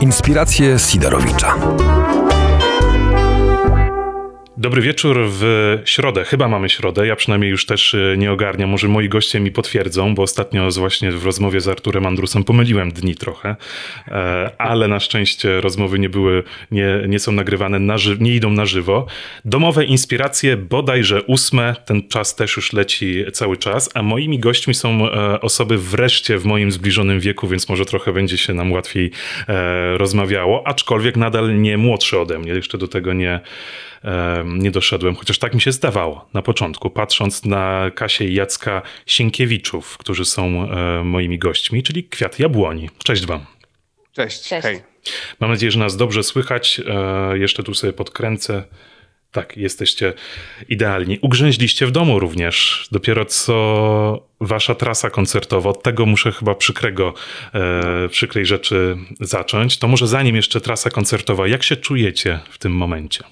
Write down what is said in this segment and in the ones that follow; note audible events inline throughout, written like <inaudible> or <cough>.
Inspiracje Sidorowicza. Dobry wieczór w środę. Chyba mamy środę. Ja przynajmniej już też y, nie ogarniam. Może moi goście mi potwierdzą, bo ostatnio właśnie w rozmowie z Arturem Andrusem pomyliłem dni trochę, e, ale na szczęście rozmowy nie były, nie, nie są nagrywane, na ży- nie idą na żywo. Domowe inspiracje, bodajże ósme, ten czas też już leci cały czas, a moimi gośćmi są e, osoby wreszcie w moim zbliżonym wieku, więc może trochę będzie się nam łatwiej e, rozmawiało, aczkolwiek nadal nie młodszy ode mnie, jeszcze do tego nie nie doszedłem, chociaż tak mi się zdawało na początku, patrząc na Kasię i Jacka Sienkiewiczów, którzy są e, moimi gośćmi, czyli Kwiat Jabłoni. Cześć wam. Cześć, Cześć. hej. Mam nadzieję, że nas dobrze słychać. E, Jeszcze tu sobie podkręcę. Tak, jesteście idealni. Ugrzęźliście w domu również. Dopiero co wasza trasa koncertowa, od tego muszę chyba przykrego, e, przykrej rzeczy zacząć. To może zanim jeszcze trasa koncertowa, jak się czujecie w tym momencie?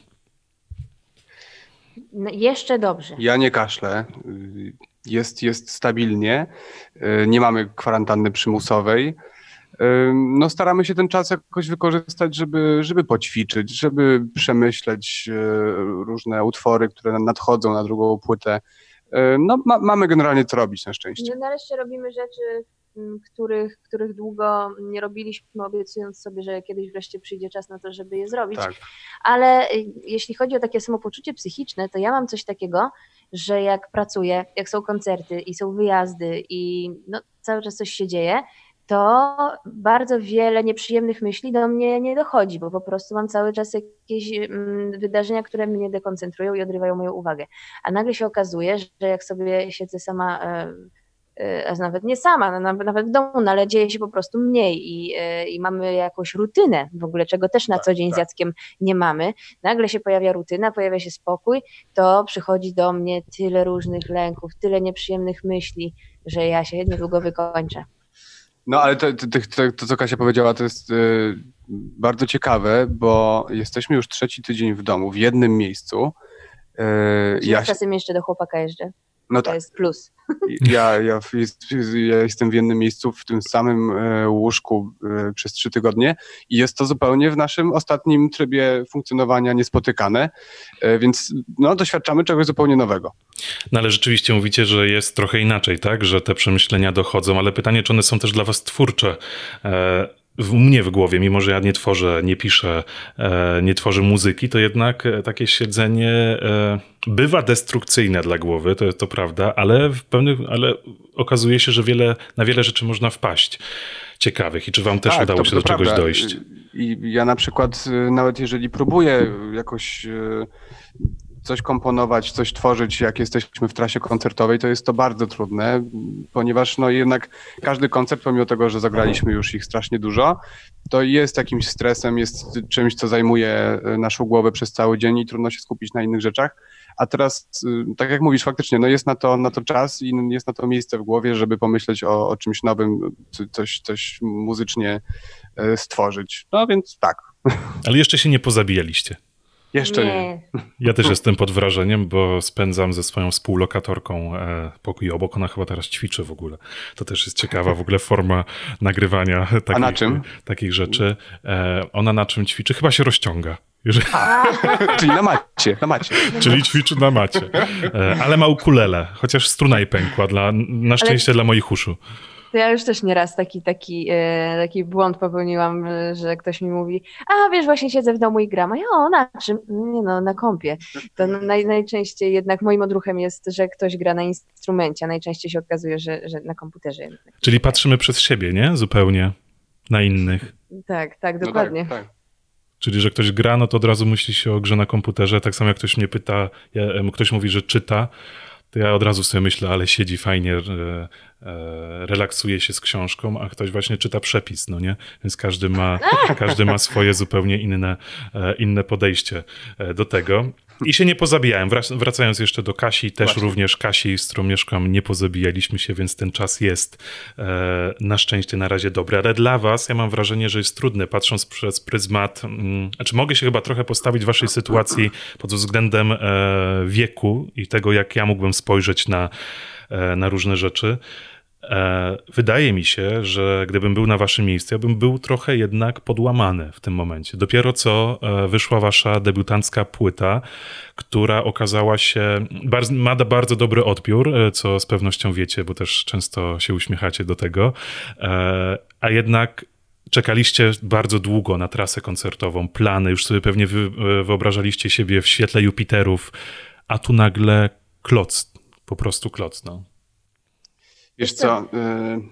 No, jeszcze dobrze. Ja nie kaszlę. Jest, jest stabilnie. Y, Nie mamy kwarantanny przymusowej. Y, No, staramy się ten czas jakoś wykorzystać, żeby, żeby poćwiczyć, żeby przemyśleć y, różne utwory, które nadchodzą na drugą płytę. No, ma, mamy generalnie co robić na szczęście. No, nareszcie robimy rzeczy, których, których długo nie robiliśmy, obiecując sobie, że kiedyś wreszcie przyjdzie czas na to, żeby je zrobić. Tak. Ale y, jeśli chodzi o takie samopoczucie psychiczne, to ja mam coś takiego, że jak pracuję, jak są koncerty i są wyjazdy i no, cały czas coś się dzieje, to bardzo wiele nieprzyjemnych myśli do mnie nie dochodzi, bo po prostu mam cały czas jakieś wydarzenia, które mnie dekoncentrują i odrywają moją uwagę. A nagle się okazuje, że jak sobie siedzę sama, e, e, a nawet nie sama, no, nawet w domu, no, ale dzieje się po prostu mniej i, e, i mamy jakąś rutynę w ogóle, czego też na Tak, co dzień z tak. Jackiem nie mamy. Nagle się pojawia rutyna, pojawia się spokój, to przychodzi do mnie tyle różnych lęków, tyle nieprzyjemnych myśli, że ja się niedługo wykończę. No ale to, to, to, to co Kasia powiedziała, to jest y, bardzo ciekawe, bo jesteśmy już trzeci tydzień w domu, w jednym miejscu. Y, Ja czasem jeszcze do chłopaka jeżdżę. No To tak, jest plus. ja, ja, ja jestem w jednym miejscu, w tym samym e, łóżku e, przez trzy tygodnie i jest to zupełnie w naszym ostatnim trybie funkcjonowania niespotykane, e, więc no, doświadczamy czegoś zupełnie nowego. No ale rzeczywiście mówicie, że jest trochę inaczej, tak? Że te przemyślenia dochodzą, ale pytanie, czy one są też dla was twórcze? W mnie w głowie, mimo że ja nie tworzę, nie piszę, e, nie tworzę muzyki, to jednak e, takie siedzenie e, bywa destrukcyjne dla głowy, to, to prawda, ale w pewnych, ale okazuje się, że wiele, na wiele rzeczy można wpaść ciekawych. I czy wam też Tak, udało to- się to do czegoś prawda. dojść? I ja na przykład, nawet jeżeli próbuję jakoś coś komponować, coś tworzyć, jak jesteśmy w trasie koncertowej, to jest to bardzo trudne, ponieważ no jednak każdy koncert, pomimo tego, że zagraliśmy już ich strasznie dużo, to jest jakimś stresem, jest czymś, co zajmuje y, naszą głowę przez cały dzień i trudno się skupić na innych rzeczach. A teraz, y, tak jak mówisz, faktycznie, no jest na to, na to czas i jest na to miejsce w głowie, żeby pomyśleć o, o czymś nowym, coś, coś muzycznie e, stworzyć. No więc tak, Ale jeszcze się nie pozabijaliście. Jeszcze nie. Ja też jestem pod wrażeniem, bo spędzam ze swoją współlokatorką e, pokój obok. Ona chyba teraz ćwiczy w ogóle. To też jest ciekawa w ogóle forma nagrywania <laughs> takich, na czym? takich rzeczy. E, ona na czym ćwiczy? Chyba się rozciąga. Jeżeli, <laughs> Czyli na macie, na macie. czyli ćwiczy na macie. E, ale ma ukulele, chociaż struna jej pękła, dla, na szczęście dla moich uszu. To ja już też nieraz taki, taki, e, taki błąd popełniłam, że ktoś mi mówi, a wiesz, właśnie siedzę w domu i gram. A ja, o, na czym? Nie no, na kompie. To naj, najczęściej jednak moim odruchem jest, że ktoś gra na instrumencie, a najczęściej się okazuje, że, że na komputerze. jednak. Czyli patrzymy przez siebie, nie? Zupełnie na innych. Tak, tak, No dokładnie. tak, tak. Czyli, że ktoś gra, no to od razu myśli się o grze na komputerze. Tak samo jak ktoś mnie pyta, ja, ktoś mówi, że czyta, to ja od razu sobie myślę, ale siedzi fajnie, e, e, relaksuje się z książką, a ktoś właśnie czyta przepis, no nie? Więc każdy ma, <laughs> każdy ma swoje zupełnie inne, e, inne podejście do tego. I się nie pozabijałem. Wrac- Wracając jeszcze do Kasi, też Właśnie. również Kasi, z którą mieszkam, nie pozabijaliśmy się, więc ten czas jest e, na szczęście na razie dobry. Ale dla was, ja mam wrażenie, że jest trudne, patrząc przez pryzmat, mm, znaczy mogę się chyba trochę postawić w waszej sytuacji pod względem e, wieku i tego, jak ja mógłbym spojrzeć na, e, na różne rzeczy. E, wydaje mi się, że gdybym był na waszym miejscu, ja bym był trochę jednak podłamany w tym momencie. Dopiero co e, wyszła wasza debiutancka płyta, która okazała się, ma bardzo dobry odbiór, e, co z pewnością wiecie, bo też często się uśmiechacie do tego, a jednak czekaliście bardzo długo na trasę koncertową, plany, już sobie pewnie wyobrażaliście siebie w świetle Jupiterów, a tu nagle kloc, po prostu kloc, no. Wiesz co, y,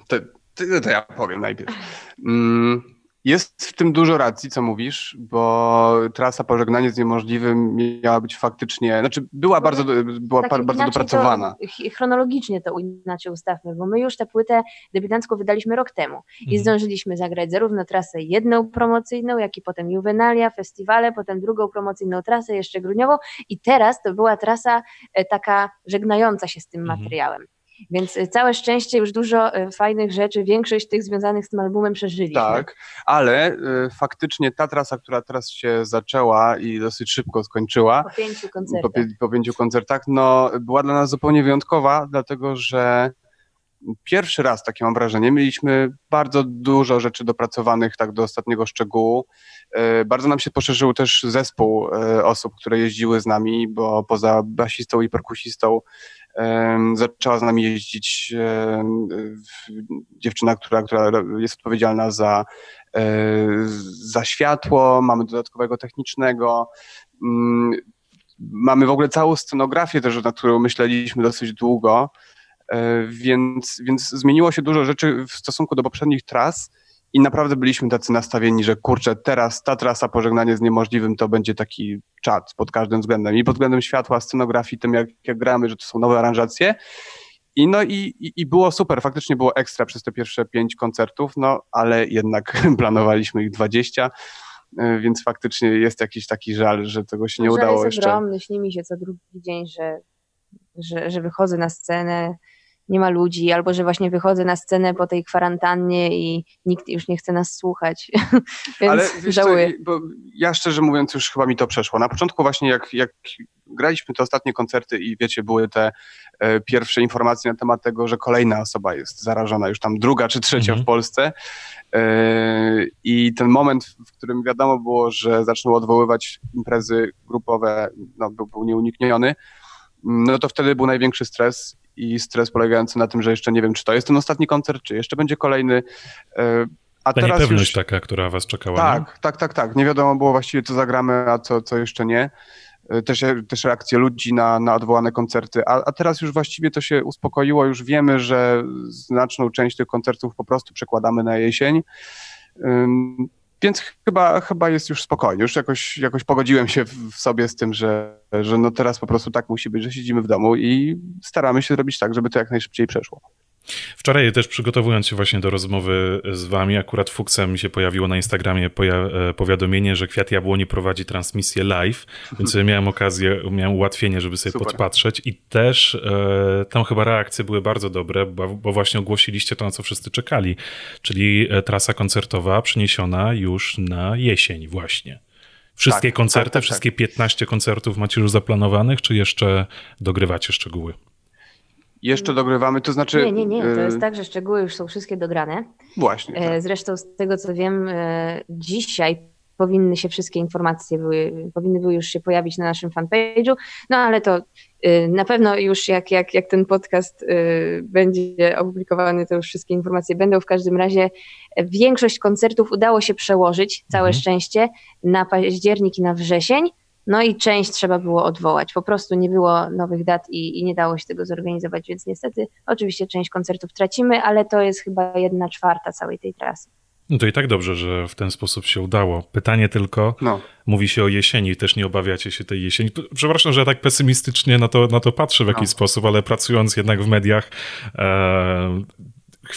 to, to, ja powiem najpierw. Mm, jest w tym dużo racji, co mówisz, bo trasa pożegnanie z niemożliwym miała być faktycznie, znaczy była bardzo, była tak, bardzo dopracowana. To, chronologicznie to inaczej ustawmy, bo my już tę płytę debiutancką wydaliśmy rok temu i mhm. zdążyliśmy zagrać zarówno trasę jedną promocyjną, jak i potem Juvenalia, festiwale, potem drugą promocyjną trasę, jeszcze grudniową i teraz to była trasa e, taka żegnająca się z tym mhm. materiałem. Więc y, całe szczęście już dużo y, fajnych rzeczy, większość tych związanych z tym albumem przeżyliśmy. Tak, ale y, faktycznie ta trasa, która teraz się zaczęła i dosyć szybko skończyła. Po pięciu koncertach. Po, po pięciu koncertach, no była dla nas zupełnie wyjątkowa, dlatego że pierwszy raz, takie mam wrażenie, mieliśmy bardzo dużo rzeczy dopracowanych tak do ostatniego szczegółu. Bardzo nam się poszerzył też zespół osób, które jeździły z nami, bo poza basistą i perkusistą zaczęła z nami jeździć dziewczyna, która, która jest odpowiedzialna za, e, za światło, mamy dodatkowego technicznego, mm, mamy w ogóle całą scenografię też, nad którą myśleliśmy dosyć długo, e, więc, więc zmieniło się dużo rzeczy w stosunku do poprzednich tras, i naprawdę byliśmy tacy nastawieni, że kurczę, teraz ta trasa pożegnanie z niemożliwym to będzie taki czat pod każdym względem. I pod względem światła, scenografii, tym jak, jak gramy, że to są nowe aranżacje. I no i, i, było super, faktycznie było ekstra przez te pierwsze pięć koncertów, no ale jednak <laughs> planowaliśmy ich dwadzieścia, y, więc faktycznie jest jakiś taki żal, że tego się nie żal udało jest jeszcze. ogromny, śni mi się co drugi dzień, że, że, że wychodzę na scenę, nie ma ludzi, albo że właśnie wychodzę na scenę po tej kwarantannie i nikt już nie chce nas słuchać. <laughs> Więc Ale żałuję. Co, bo ja szczerze mówiąc już chyba mi to przeszło. Na początku właśnie jak, jak graliśmy te ostatnie koncerty i wiecie, były te e, pierwsze informacje na temat tego, że kolejna osoba jest zarażona, już tam druga czy trzecia mhm. w Polsce. E, I ten moment, w którym wiadomo było, że zaczną odwoływać imprezy grupowe, no, był, był nieunikniony, no to wtedy był największy stres i stres polegający na tym, że jeszcze nie wiem, czy to jest ten ostatni koncert, czy jeszcze będzie kolejny. E, a Ta teraz niepewność już... taka, która was czekała. Tak, nie? tak, tak, tak. Nie wiadomo było właściwie, co zagramy, a co, co jeszcze nie. E, też, też reakcje ludzi na, na odwołane koncerty, a, a teraz już właściwie to się uspokoiło, już wiemy, że znaczną część tych koncertów po prostu przekładamy na jesień. Więc chyba, chyba jest już spokojnie. Już jakoś, jakoś pogodziłem się w sobie z tym, że, że no teraz po prostu tak musi być, że siedzimy w domu i staramy się zrobić tak, żeby to jak najszybciej przeszło. Wczoraj też przygotowując się właśnie do rozmowy z wami, akurat fuksem mi się pojawiło na Instagramie e, powiadomienie, że Kwiat Jabłoni prowadzi transmisję live, więc miałem okazję, miałem ułatwienie, żeby sobie Super. podpatrzeć i też e, tam chyba reakcje były bardzo dobre, bo, bo, właśnie ogłosiliście to, na co wszyscy czekali, czyli e, trasa koncertowa przeniesiona już na jesień właśnie. Wszystkie tak, koncerty, tak, tak, wszystkie 15 koncertów macie już zaplanowanych, czy jeszcze dogrywacie szczegóły? Jeszcze dogrywamy, to znaczy... Nie, nie, nie, to jest y, tak, że szczegóły już są wszystkie dograne. Właśnie. E, tak. Zresztą z tego, co wiem, e, dzisiaj powinny się wszystkie informacje, były, powinny były już się pojawić na naszym fanpage'u, no ale to y, na pewno już jak, jak, jak ten podcast y, będzie opublikowany, to już wszystkie informacje będą. W każdym razie większość koncertów udało się przełożyć, całe mhm. szczęście, na październik i na wrzesień. No i część trzeba było odwołać. Po prostu nie było nowych dat i, i, nie dało się tego zorganizować, więc niestety oczywiście część koncertów tracimy, ale to jest chyba jedna czwarta całej tej trasy. No to i tak dobrze, że w ten sposób się udało. Pytanie tylko, no. mówi się o jesieni, też nie obawiacie się tej jesieni. Przepraszam, że ja tak pesymistycznie na to, na to patrzę w jakiś no. sposób, ale pracując jednak w mediach, e,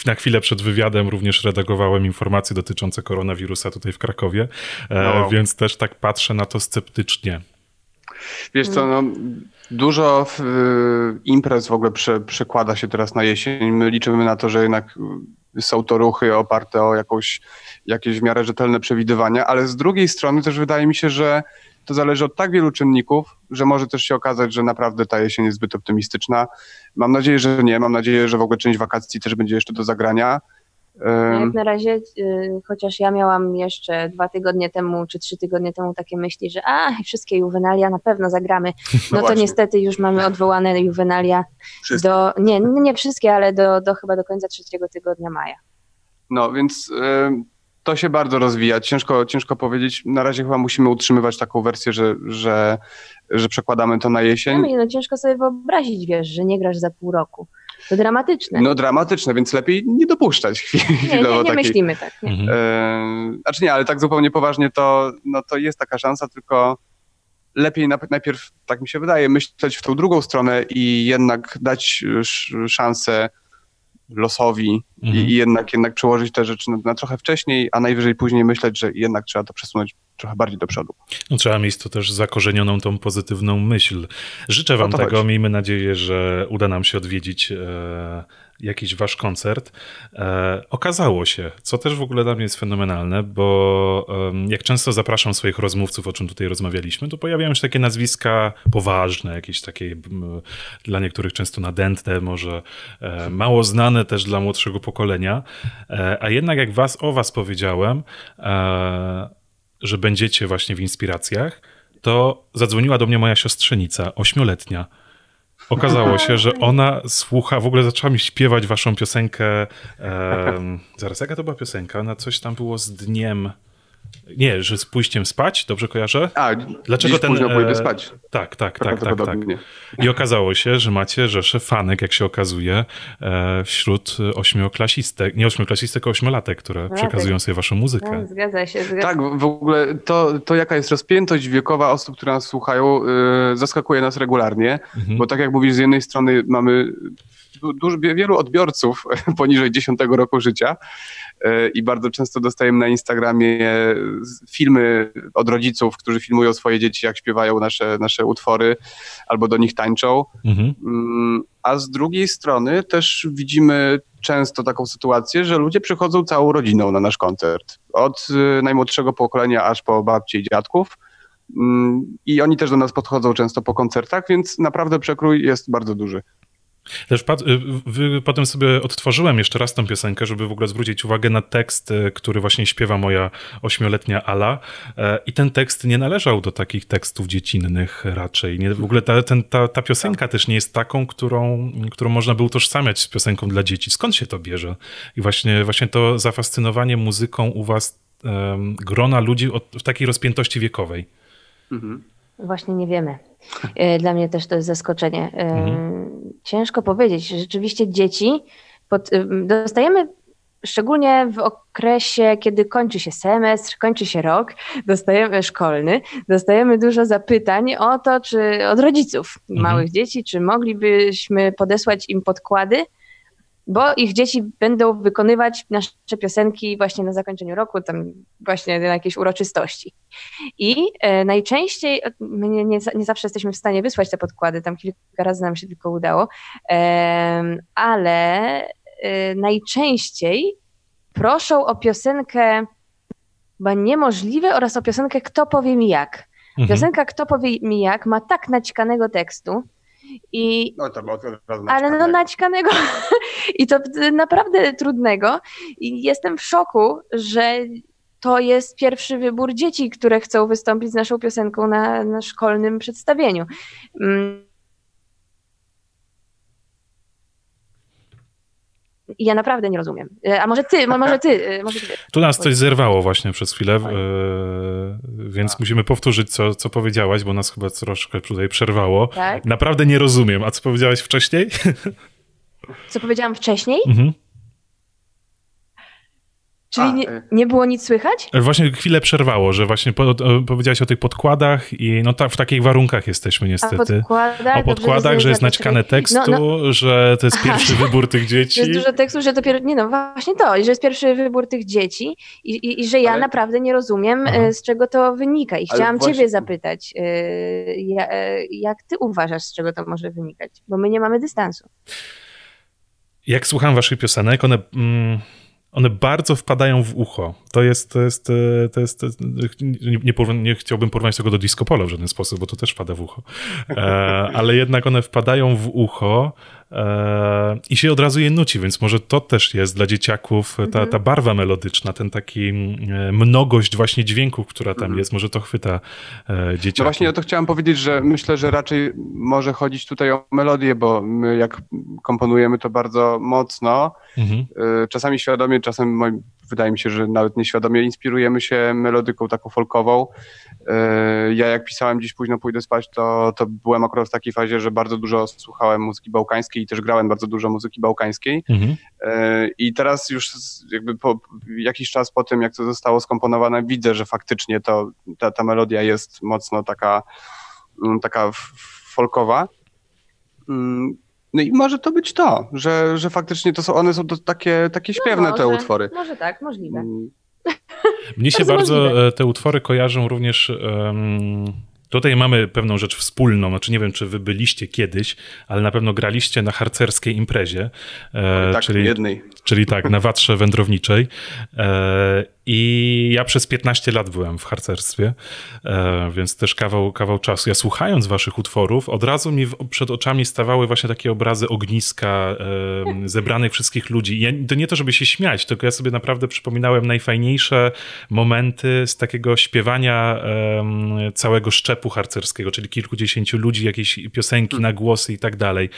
na chwilę przed wywiadem również redagowałem informacje dotyczące koronawirusa tutaj w Krakowie, e, no. więc też tak patrzę na to sceptycznie. Wiesz co, no, dużo y, imprez w ogóle prze, przekłada się teraz na jesień. My liczymy na to, że jednak są to ruchy oparte o jakąś, jakieś w miarę rzetelne przewidywania, ale z drugiej strony też wydaje mi się, że to zależy od tak wielu czynników, że może też się okazać, że naprawdę ta jesień jest zbyt optymistyczna. Mam nadzieję, że nie. Mam nadzieję, że w ogóle część wakacji też będzie jeszcze do zagrania. Jak na razie, y, chociaż ja miałam jeszcze dwa tygodnie temu, czy trzy tygodnie temu takie myśli, że a, wszystkie juwenalia na pewno zagramy. No, <laughs> no to niestety już mamy odwołane juwenalia wszystkie. do, nie, nie wszystkie, ale do, do chyba do końca trzeciego tygodnia maja. No więc y, to się bardzo rozwija. Ciężko, ciężko powiedzieć. Na razie chyba musimy utrzymywać taką wersję, że, że, że przekładamy to na jesień. No, no ciężko sobie wyobrazić, wiesz, że nie grasz za pół roku. To dramatyczne. No dramatyczne, więc lepiej nie dopuszczać chwili. Nie, nie, nie myślimy tak. Nie. Mhm. E, znaczy nie, ale tak zupełnie poważnie to, no to jest taka szansa, tylko lepiej najpierw, tak mi się wydaje, myśleć w tą drugą stronę i jednak dać szansę losowi mhm. i, jednak, jednak przełożyć te rzeczy na, na, trochę wcześniej, a najwyżej później myśleć, że jednak trzeba to przesunąć trochę bardziej do przodu. No, trzeba mieć to też zakorzenioną tą pozytywną myśl. Życzę wam tego, chodzi. miejmy nadzieję, że uda nam się odwiedzić e, jakiś wasz koncert. E, okazało się, co też w ogóle dla mnie jest fenomenalne, bo jak często zapraszam swoich rozmówców, o czym tutaj rozmawialiśmy, to pojawiają się takie nazwiska poważne, jakieś takie m, dla niektórych często nadętne, może e, mało znane też dla młodszego pokolenia, e, a jednak jak was o was powiedziałem, e, że będziecie właśnie w inspiracjach, to zadzwoniła do mnie moja siostrzenica, ośmioletnia, Okazało się, że ona słucha, w ogóle zaczęła mi śpiewać waszą piosenkę. Um, zaraz, jaka to była piosenka? Na coś tam było z dniem. Nie, że z pójściem spać, dobrze kojarzę? A, Dlaczego ten. Późno pójdę spać. Tak, tak, tak, tak, tak. I okazało się, że macie rzeszę fanek, jak się okazuje, e, wśród ośmioklasistek, nie ośmioklasistek, tylko ośmiolatek, które no, przekazują sobie waszą muzykę. Tak, zgadza się. Zgadza. Tak, w ogóle to, to jaka jest rozpiętość wiekowa osób, które nas słuchają, yy, zaskakuje nas regularnie, mhm. bo tak jak mówisz, z jednej strony mamy dużo, wielu odbiorców <laughs> poniżej 10 roku życia, E, i bardzo często dostajemy na Instagramie filmy od rodziców, którzy filmują swoje dzieci, jak śpiewają nasze, nasze utwory albo do nich tańczą. Mhm. Mm, a z drugiej strony też widzimy często taką sytuację, że ludzie przychodzą całą rodziną na nasz koncert. Od y, najmłodszego pokolenia aż po babci i dziadków. Mm, I oni też do nas podchodzą często po koncertach, więc naprawdę przekrój jest bardzo duży. Też y, potem sobie odtworzyłem jeszcze raz tą piosenkę, żeby w ogóle zwrócić uwagę na tekst, y, który właśnie śpiewa moja ośmioletnia Ala. E, I ten tekst nie należał do takich tekstów dziecinnych raczej. Nie, w ogóle ta, ten, ta, ta piosenka też nie jest taką, którą, którą można by utożsamiać z piosenką dla dzieci. Skąd się to bierze? I właśnie, właśnie to zafascynowanie muzyką u was um, grona ludzi w takiej rozpiętości wiekowej. Mhm. Właśnie nie wiemy. E, dla mnie też to jest zaskoczenie. E, mhm. Ciężko powiedzieć. Rzeczywiście dzieci pod, e, dostajemy szczególnie w okresie, kiedy kończy się semestr, kończy się rok, dostajemy szkolny, dostajemy dużo zapytań o to, czy od rodziców mhm. małych dzieci, czy moglibyśmy podesłać im podkłady bo ich dzieci będą wykonywać nasze piosenki właśnie na zakończeniu roku, tam właśnie na jakiejś uroczystości. I e, najczęściej, my nie, nie, nie, zawsze jesteśmy w stanie wysłać te podkłady, tam kilka razy nam się tylko udało, e, ale e, najczęściej proszą o piosenkę chyba niemożliwe oraz o piosenkę Kto powie mi jak. Mhm. Piosenka Kto powie mi jak ma tak nacikanego tekstu, i, no to było ale no naćkanego <laughs> i to naprawdę trudnego. I jestem w szoku, że to jest pierwszy wybór dzieci, które chcą wystąpić z naszą piosenką na, na szkolnym przedstawieniu. Ja naprawdę nie rozumiem. E, a może ty, może ty. E, może ty. Tu nas coś zerwało właśnie przez chwilę, e, więc a. musimy powtórzyć, co, co powiedziałaś, bo nas chyba troszkę tutaj przerwało. Tak? Naprawdę nie rozumiem. A co powiedziałaś wcześniej? Co powiedziałam wcześniej? Mhm. Czyli nie, y- nie, było nic słychać? Właśnie chwilę przerwało, że właśnie po, powiedziałaś o tych podkładach i no ta, w takich warunkach jesteśmy niestety. O podkładach, o podkładach że jest naćkane tekstu, no, no. że to jest pierwszy Aha, wybór tych dzieci. <laughs> Jest dużo tekstu, że to nie no właśnie to, że jest pierwszy wybór tych dzieci i, i, i że ja Ale... naprawdę nie rozumiem, Aha. E, z czego to wynika i chciałam właśnie... ciebie zapytać, e, e, jak ty uważasz, z czego to może wynikać, bo my nie mamy dystansu. Jak słucham waszych piosenek, one... Mm one bardzo wpadają w ucho. To jest, to jest, e, to jest, nie, nie, nie chciałbym porównać tego do disco polo w żaden sposób, bo to też wpada w ucho. E, ale jednak one wpadają w ucho e, i się od razu je nuci, więc może to też jest dla dzieciaków ta, Mhm. ta barwa melodyczna, ten taki e, mnogość właśnie dźwięków, która tam Mhm. jest, może to chwyta e, dzieciaki. No właśnie o to chciałem powiedzieć, że myślę, że raczej może chodzić tutaj o melodię, bo my jak komponujemy to bardzo mocno, Mhm. y, czasami świadomie, czasem moim, wydaje mi się, że nawet nieświadomie inspirujemy się melodyką taką folkową. Y, Ja jak pisałem Dziś późno pójdę spać, to, to byłem akurat w takiej fazie, że bardzo dużo słuchałem muzyki bałkańskiej i też grałem bardzo dużo muzyki bałkańskiej. Mhm. E, I teraz już jakby po jakiś czas po tym, jak to zostało skomponowane, widzę, że faktycznie to, ta, ta melodia jest mocno taka, mm, taka folkowa. No i może to być to, że, że faktycznie to są, one są to takie, takie śpiewne te No może, utwory. Może tak, możliwe. Mm, <laughs> Mnie się Bardzo możliwe. e, te utwory kojarzą również. em, Tutaj mamy pewną rzecz wspólną, znaczy nie wiem, czy wy byliście kiedyś, ale na pewno graliście na harcerskiej imprezie, e, tak, czyli, jednej. Czyli tak, na watrze wędrowniczej. E, I ja przez 15 lat byłem w harcerstwie, e, więc też kawał, kawał czasu. Ja słuchając waszych utworów, od razu mi przed oczami stawały właśnie takie obrazy ogniska, zebranych wszystkich ludzi. Ja, to nie to, żeby się śmiać, tylko ja sobie naprawdę przypominałem najfajniejsze momenty z takiego śpiewania całego szczepu harcerskiego, czyli kilkudziesięciu ludzi, jakieś piosenki na głosy i tak dalej.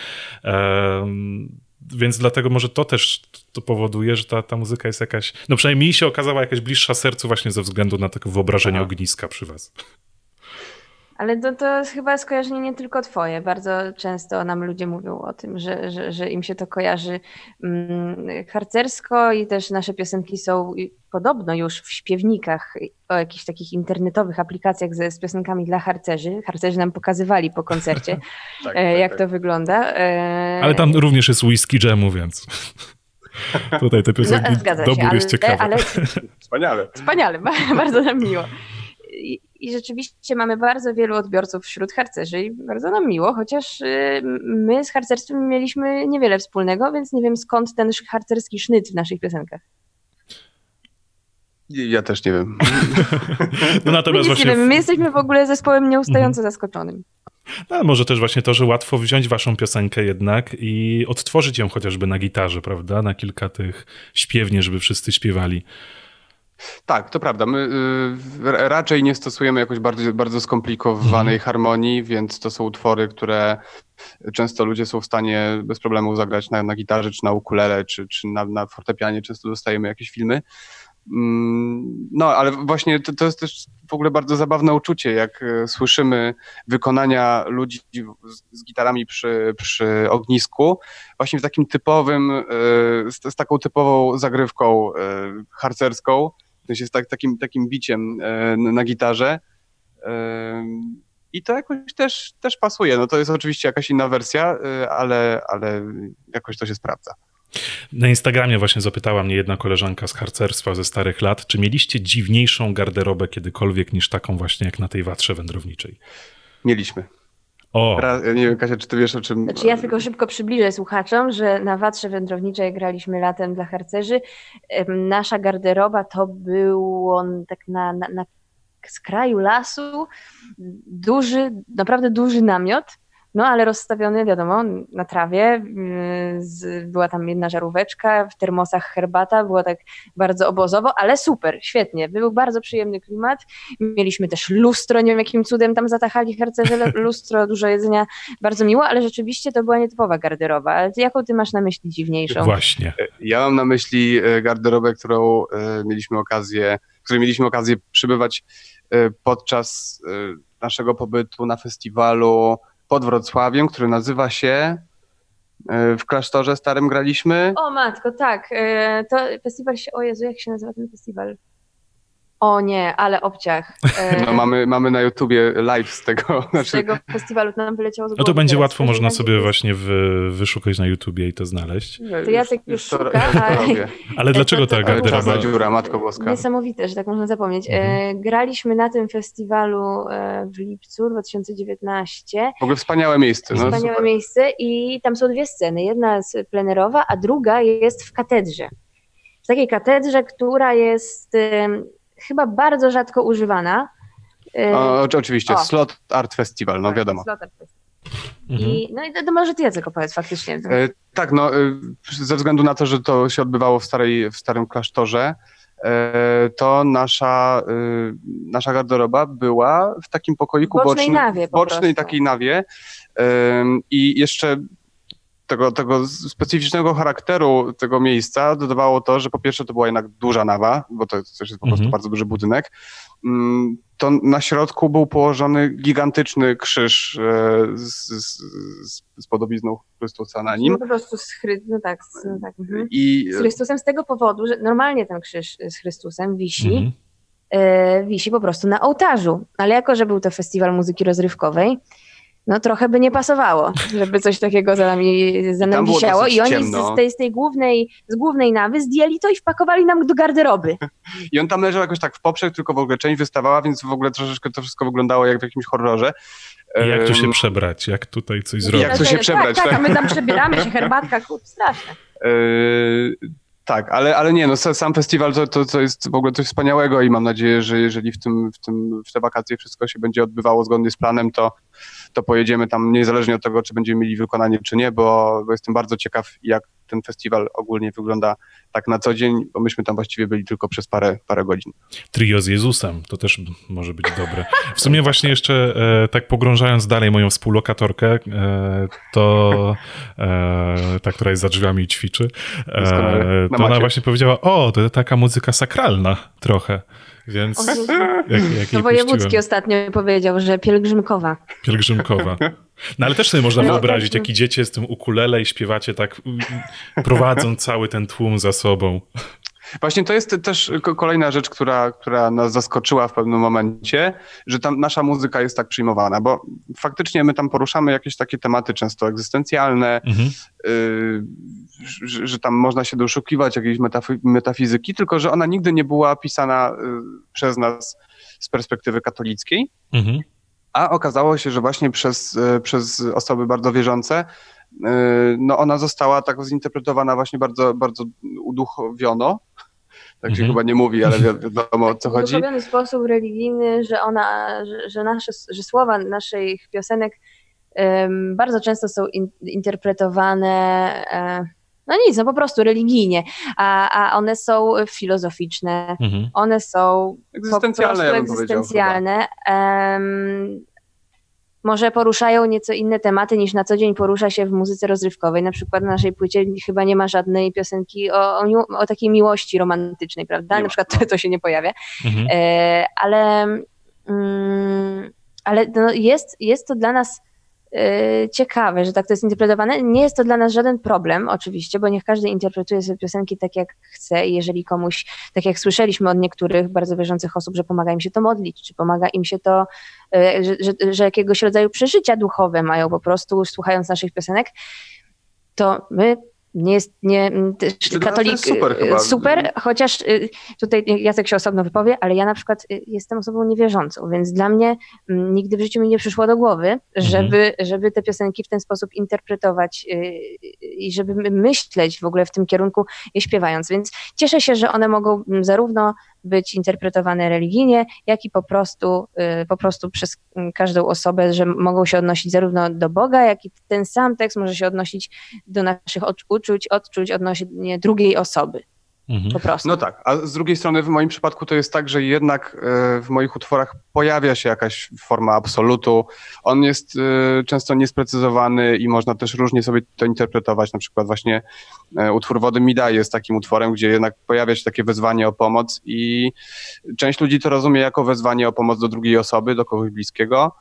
Więc dlatego może to też to powoduje, że ta, ta muzyka jest jakaś, no przynajmniej mi się okazała jakaś bliższa sercu właśnie ze względu na takie wyobrażenie Aha. ogniska przy was. Ale to, to jest chyba skojarzenie nie tylko twoje. Bardzo często nam ludzie mówią o tym, że, że, że im się to kojarzy mm, harcersko i też nasze piosenki są podobno już w śpiewnikach o jakichś takich internetowych aplikacjach ze, z piosenkami dla harcerzy. Harcerzy nam pokazywali po koncercie, <laughs> Tak, e, tak, jak tak. to wygląda. E, Ale tam również jest whisky jamu, więc <laughs> tutaj te piosenki no, się, dobór ale, jest ciekawy. ale Wspaniale. Wspaniale, ba- bardzo nam miło. I, rzeczywiście mamy bardzo wielu odbiorców wśród harcerzy i bardzo nam miło, chociaż y, my z harcerstwem mieliśmy niewiele wspólnego, więc nie wiem skąd ten harcerski sznyt w naszych piosenkach. Ja też nie wiem. <laughs> No My natomiast nie właśnie, my jesteśmy w ogóle zespołem nieustająco zaskoczonym. no, może też właśnie to, że łatwo wziąć waszą piosenkę jednak i odtworzyć ją chociażby na gitarze, prawda? Na kilka tych śpiewnie, żeby wszyscy śpiewali. Tak, to prawda. My y, raczej nie stosujemy jakoś bardzo, bardzo skomplikowanej harmonii, więc to są utwory, które często ludzie są w stanie bez problemu zagrać na, na gitarze, czy na ukulele, czy, czy na, na fortepianie. Często dostajemy jakieś filmy. Mm, No, ale właśnie to, to jest też w ogóle bardzo zabawne uczucie, jak e, słyszymy wykonania ludzi z, z gitarami przy, przy ognisku, właśnie w takim typowym, e, z, z taką typową zagrywką harcerską, sensie z tak, takim, takim biciem e, na gitarze. E, I to jakoś też, też pasuje. No to jest oczywiście jakaś inna wersja, e, ale, ale jakoś to się sprawdza. Na Instagramie właśnie zapytała mnie jedna koleżanka z harcerstwa ze starych lat, czy mieliście dziwniejszą garderobę kiedykolwiek niż taką właśnie jak na tej watrze wędrowniczej. Mieliśmy. O, nie wiem, Kasia, czy ty wiesz o czym... Znaczy ja tylko szybko przybliżę słuchaczom, że na Watrze Wędrowniczej graliśmy latem dla harcerzy. Nasza garderoba to był on tak na, na, na skraju lasu, duży, naprawdę duży namiot, no ale rozstawiony, wiadomo, na trawie. Z- Była tam jedna żaróweczka, w termosach herbata, było tak bardzo obozowo, ale super, świetnie. Był bardzo przyjemny klimat. Mieliśmy też lustro, nie wiem jakim cudem tam zatachali harcerze, le- <laughs> lustro, dużo jedzenia, bardzo miło, ale rzeczywiście to była nietypowa garderoba. Ale ty, jaką ty masz na myśli dziwniejszą? właśnie. Ja mam na myśli e, garderobę, którą e, mieliśmy okazję, w której mieliśmy okazję przybywać e, podczas e, naszego pobytu na festiwalu pod Wrocławiem, który nazywa się e, w klasztorze starym graliśmy. O matko, tak. e, To festiwal się, o Jezu, jak się nazywa ten festiwal? O nie, ale obciach. E, <laughs> No, mamy, mamy na YouTubie live z tego. Z Znaczy, tego festiwalu to nam wyleciało z No to głowy będzie teraz. łatwo, W można sobie właśnie wy, wyszukać na YouTubie i to znaleźć. To Jacek już to- szuka, już to ale- robię. <laughs> Ale dlaczego ta to- garderoba? Czarna dziura, Matko Boska. Niesamowite, że tak można zapomnieć. E, Mhm. Graliśmy na tym festiwalu e, w lipcu 2019. W ogóle wspaniałe miejsce. No, Wspaniałe super. miejsce i tam są dwie sceny. Jedna jest plenerowa, a druga jest w katedrze. takiej katedrze, która jest chyba bardzo rzadko używana. O, oczywiście, o. Slot Art Festival, no tak, wiadomo. Slot Art Festival. Mhm. I, no i to, to może ty Jacek opowiedz faktycznie. E, tak, no e, ze względu na to, że to się odbywało w, starej, w starym klasztorze, e, to nasza, e, nasza garderoba była w takim pokoiku bocznej bocznym, nawie bocznej takiej nawie i jeszcze tego, tego specyficznego charakteru tego miejsca dodawało to, że po pierwsze to była jednak duża nawa, bo to też jest po prostu mhm. bardzo duży budynek. Mm, to na środku był położony gigantyczny krzyż e, z, z, z podobizną Chrystusa na nim. No po prostu z, Chry... no tak, no tak. Mhm. I... z Chrystusem z tego powodu, że normalnie ten krzyż z Chrystusem wisi, mhm. e, wisi po prostu na ołtarzu, ale jako, że był to festiwal muzyki rozrywkowej, no trochę by nie pasowało, żeby coś takiego za nami, za nami wisiało. I oni z, z, tej, z tej głównej, z głównej nawy zdjęli to i wpakowali nam do garderoby. <laughs> I on tam leżał jakoś tak w poprzek, tylko w ogóle część wystawała, więc w ogóle troszeczkę to wszystko wyglądało jak w jakimś horrorze. I jak tu się przebrać? Jak tutaj coś zrobić? Jak tu się przebrać? Tak, tak, a my tam przebieramy się, herbatka, kur, straszne. Tak, ale, ale nie, no sam festiwal to, to, to jest w ogóle coś wspaniałego i mam nadzieję, że jeżeli w, tym, w, tym, w te wakacje wszystko się będzie odbywało zgodnie z planem, to, to pojedziemy tam niezależnie od tego, czy będziemy mieli wykonanie, czy nie, bo, bo jestem bardzo ciekaw, jak ten festiwal ogólnie wygląda tak na co dzień, bo myśmy tam właściwie byli tylko przez parę, parę godzin. Trio z Jezusem, to też może być dobre. W sumie właśnie jeszcze e, tak pogrążając dalej moją współlokatorkę, e, to e, ta, która jest za drzwiami i ćwiczy, to ona właśnie powiedziała, o, to taka muzyka sakralna trochę. Więc <laughs> jak, jak no Wojewódzki ostatnio powiedział, że pielgrzymkowa. Pielgrzymkowa. No ale też sobie można no, wyobrazić, tak. jak idziecie z tym ukulele i śpiewacie tak, prowadzą cały ten tłum za sobą. Właśnie to jest też kolejna rzecz, która, która nas zaskoczyła w pewnym momencie, że tam nasza muzyka jest tak przyjmowana, bo faktycznie my tam poruszamy jakieś takie tematy często egzystencjalne, mhm. y, że, że, tam można się doszukiwać jakiejś metafizyki, tylko że ona nigdy nie była pisana y, przez nas z perspektywy katolickiej. Mhm. A okazało się, że właśnie przez, y, przez osoby bardzo wierzące no ona została tak zinterpretowana właśnie bardzo, bardzo uduchowiono tak się mhm. chyba nie mówi, ale wiadomo o co chodzi. W sposób religijny, że ona, że, że, nasze, że słowa naszych piosenek um, bardzo często są in, interpretowane um, no nic, no po prostu religijnie, a, a one są filozoficzne, mhm. one są egzystencjalne, po prostu egzystencjalne. Um, może poruszają nieco inne tematy niż na co dzień porusza się w muzyce rozrywkowej. Na przykład na naszej płycie chyba nie ma żadnej piosenki o, o, o takiej miłości romantycznej, prawda? Nie na przykład <laughs> to, to, się nie pojawia. Mhm. E, ale mm, ale no jest, jest to dla nas ciekawe, że tak to jest interpretowane. Nie jest to dla nas żaden problem, oczywiście, bo niech każdy interpretuje sobie piosenki tak, jak chce i jeżeli komuś, tak jak słyszeliśmy od niektórych bardzo wierzących osób, że pomaga im się to modlić, czy pomaga im się to, y, że, że, że jakiegoś rodzaju przeżycia duchowe mają po prostu, słuchając naszych piosenek, to my nie jest, nie, katolik super, chyba. super, chociaż y, tutaj Jacek się osobno wypowie, ale ja na przykład y, jestem osobą niewierzącą, więc dla mnie nigdy w życiu mi nie przyszło do głowy, mhm. żeby, żeby te piosenki w ten sposób interpretować y, i żeby myśleć w ogóle w tym kierunku śpiewając, więc cieszę się, że one mogą zarówno być interpretowane religijnie, jak i po prostu, y, po prostu przez każdą osobę, że mogą się odnosić zarówno do Boga, jak i ten sam tekst może się odnosić do naszych uczuć, odczuć odnośnie drugiej osoby. Mhm. Po prostu. No tak, a z drugiej strony w moim przypadku to jest tak, że jednak e, w moich utworach pojawia się jakaś forma absolutu. On jest e, często niesprecyzowany i można też różnie sobie to interpretować. Na przykład właśnie e, utwór Wody mi daje jest takim utworem, gdzie jednak pojawia się takie wezwanie o pomoc i część ludzi to rozumie jako wezwanie o pomoc do drugiej osoby, do kogoś bliskiego.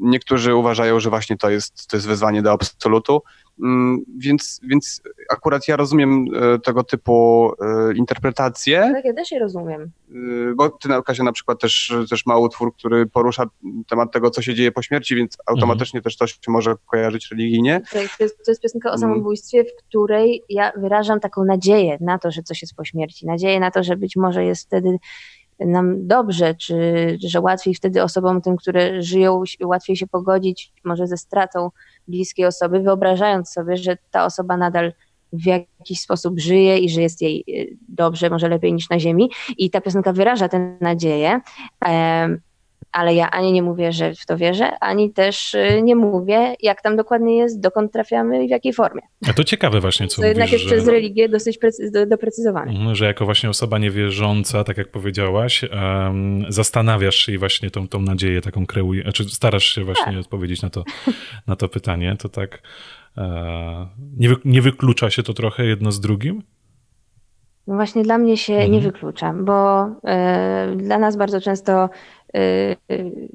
Niektórzy uważają, że właśnie to jest, to jest wezwanie do absolutu. Mm, więc, więc akurat ja rozumiem e, tego typu e, interpretacje. Tak, ja też je rozumiem. E, bo ty, Kasia, na przykład też, też ma utwór, który porusza temat tego, co się dzieje po śmierci, więc automatycznie mhm. też to się może kojarzyć religijnie. Tak, to jest, to jest piosenka o mm. samobójstwie, w której ja wyrażam taką nadzieję na to, że coś jest po śmierci. Nadzieję na to, że być może jest wtedy nam dobrze, czy że łatwiej wtedy osobom tym, które żyją, łatwiej się pogodzić może ze stratą bliskiej osoby, wyobrażając sobie, że ta osoba nadal w jakiś sposób żyje i że jest jej y, dobrze, może lepiej niż na ziemi. I ta piosenka wyraża tę nadzieję ale ja ani nie mówię, że w to wierzę, ani też y, nie mówię, jak tam dokładnie jest, dokąd trafiamy i w jakiej formie. A to ciekawe właśnie, co To jednak jest że... przez religię dosyć precy- doprecyzowane. Mhm, że jako właśnie osoba niewierząca, tak jak powiedziałaś, um, zastanawiasz się i właśnie tą, tą nadzieję taką kreuje, znaczy starasz się właśnie tak. odpowiedzieć na to, na to pytanie, to tak e, nie, wy, nie wyklucza się to trochę jedno z drugim? No właśnie dla mnie się mhm. nie wyklucza, bo y, dla nas bardzo często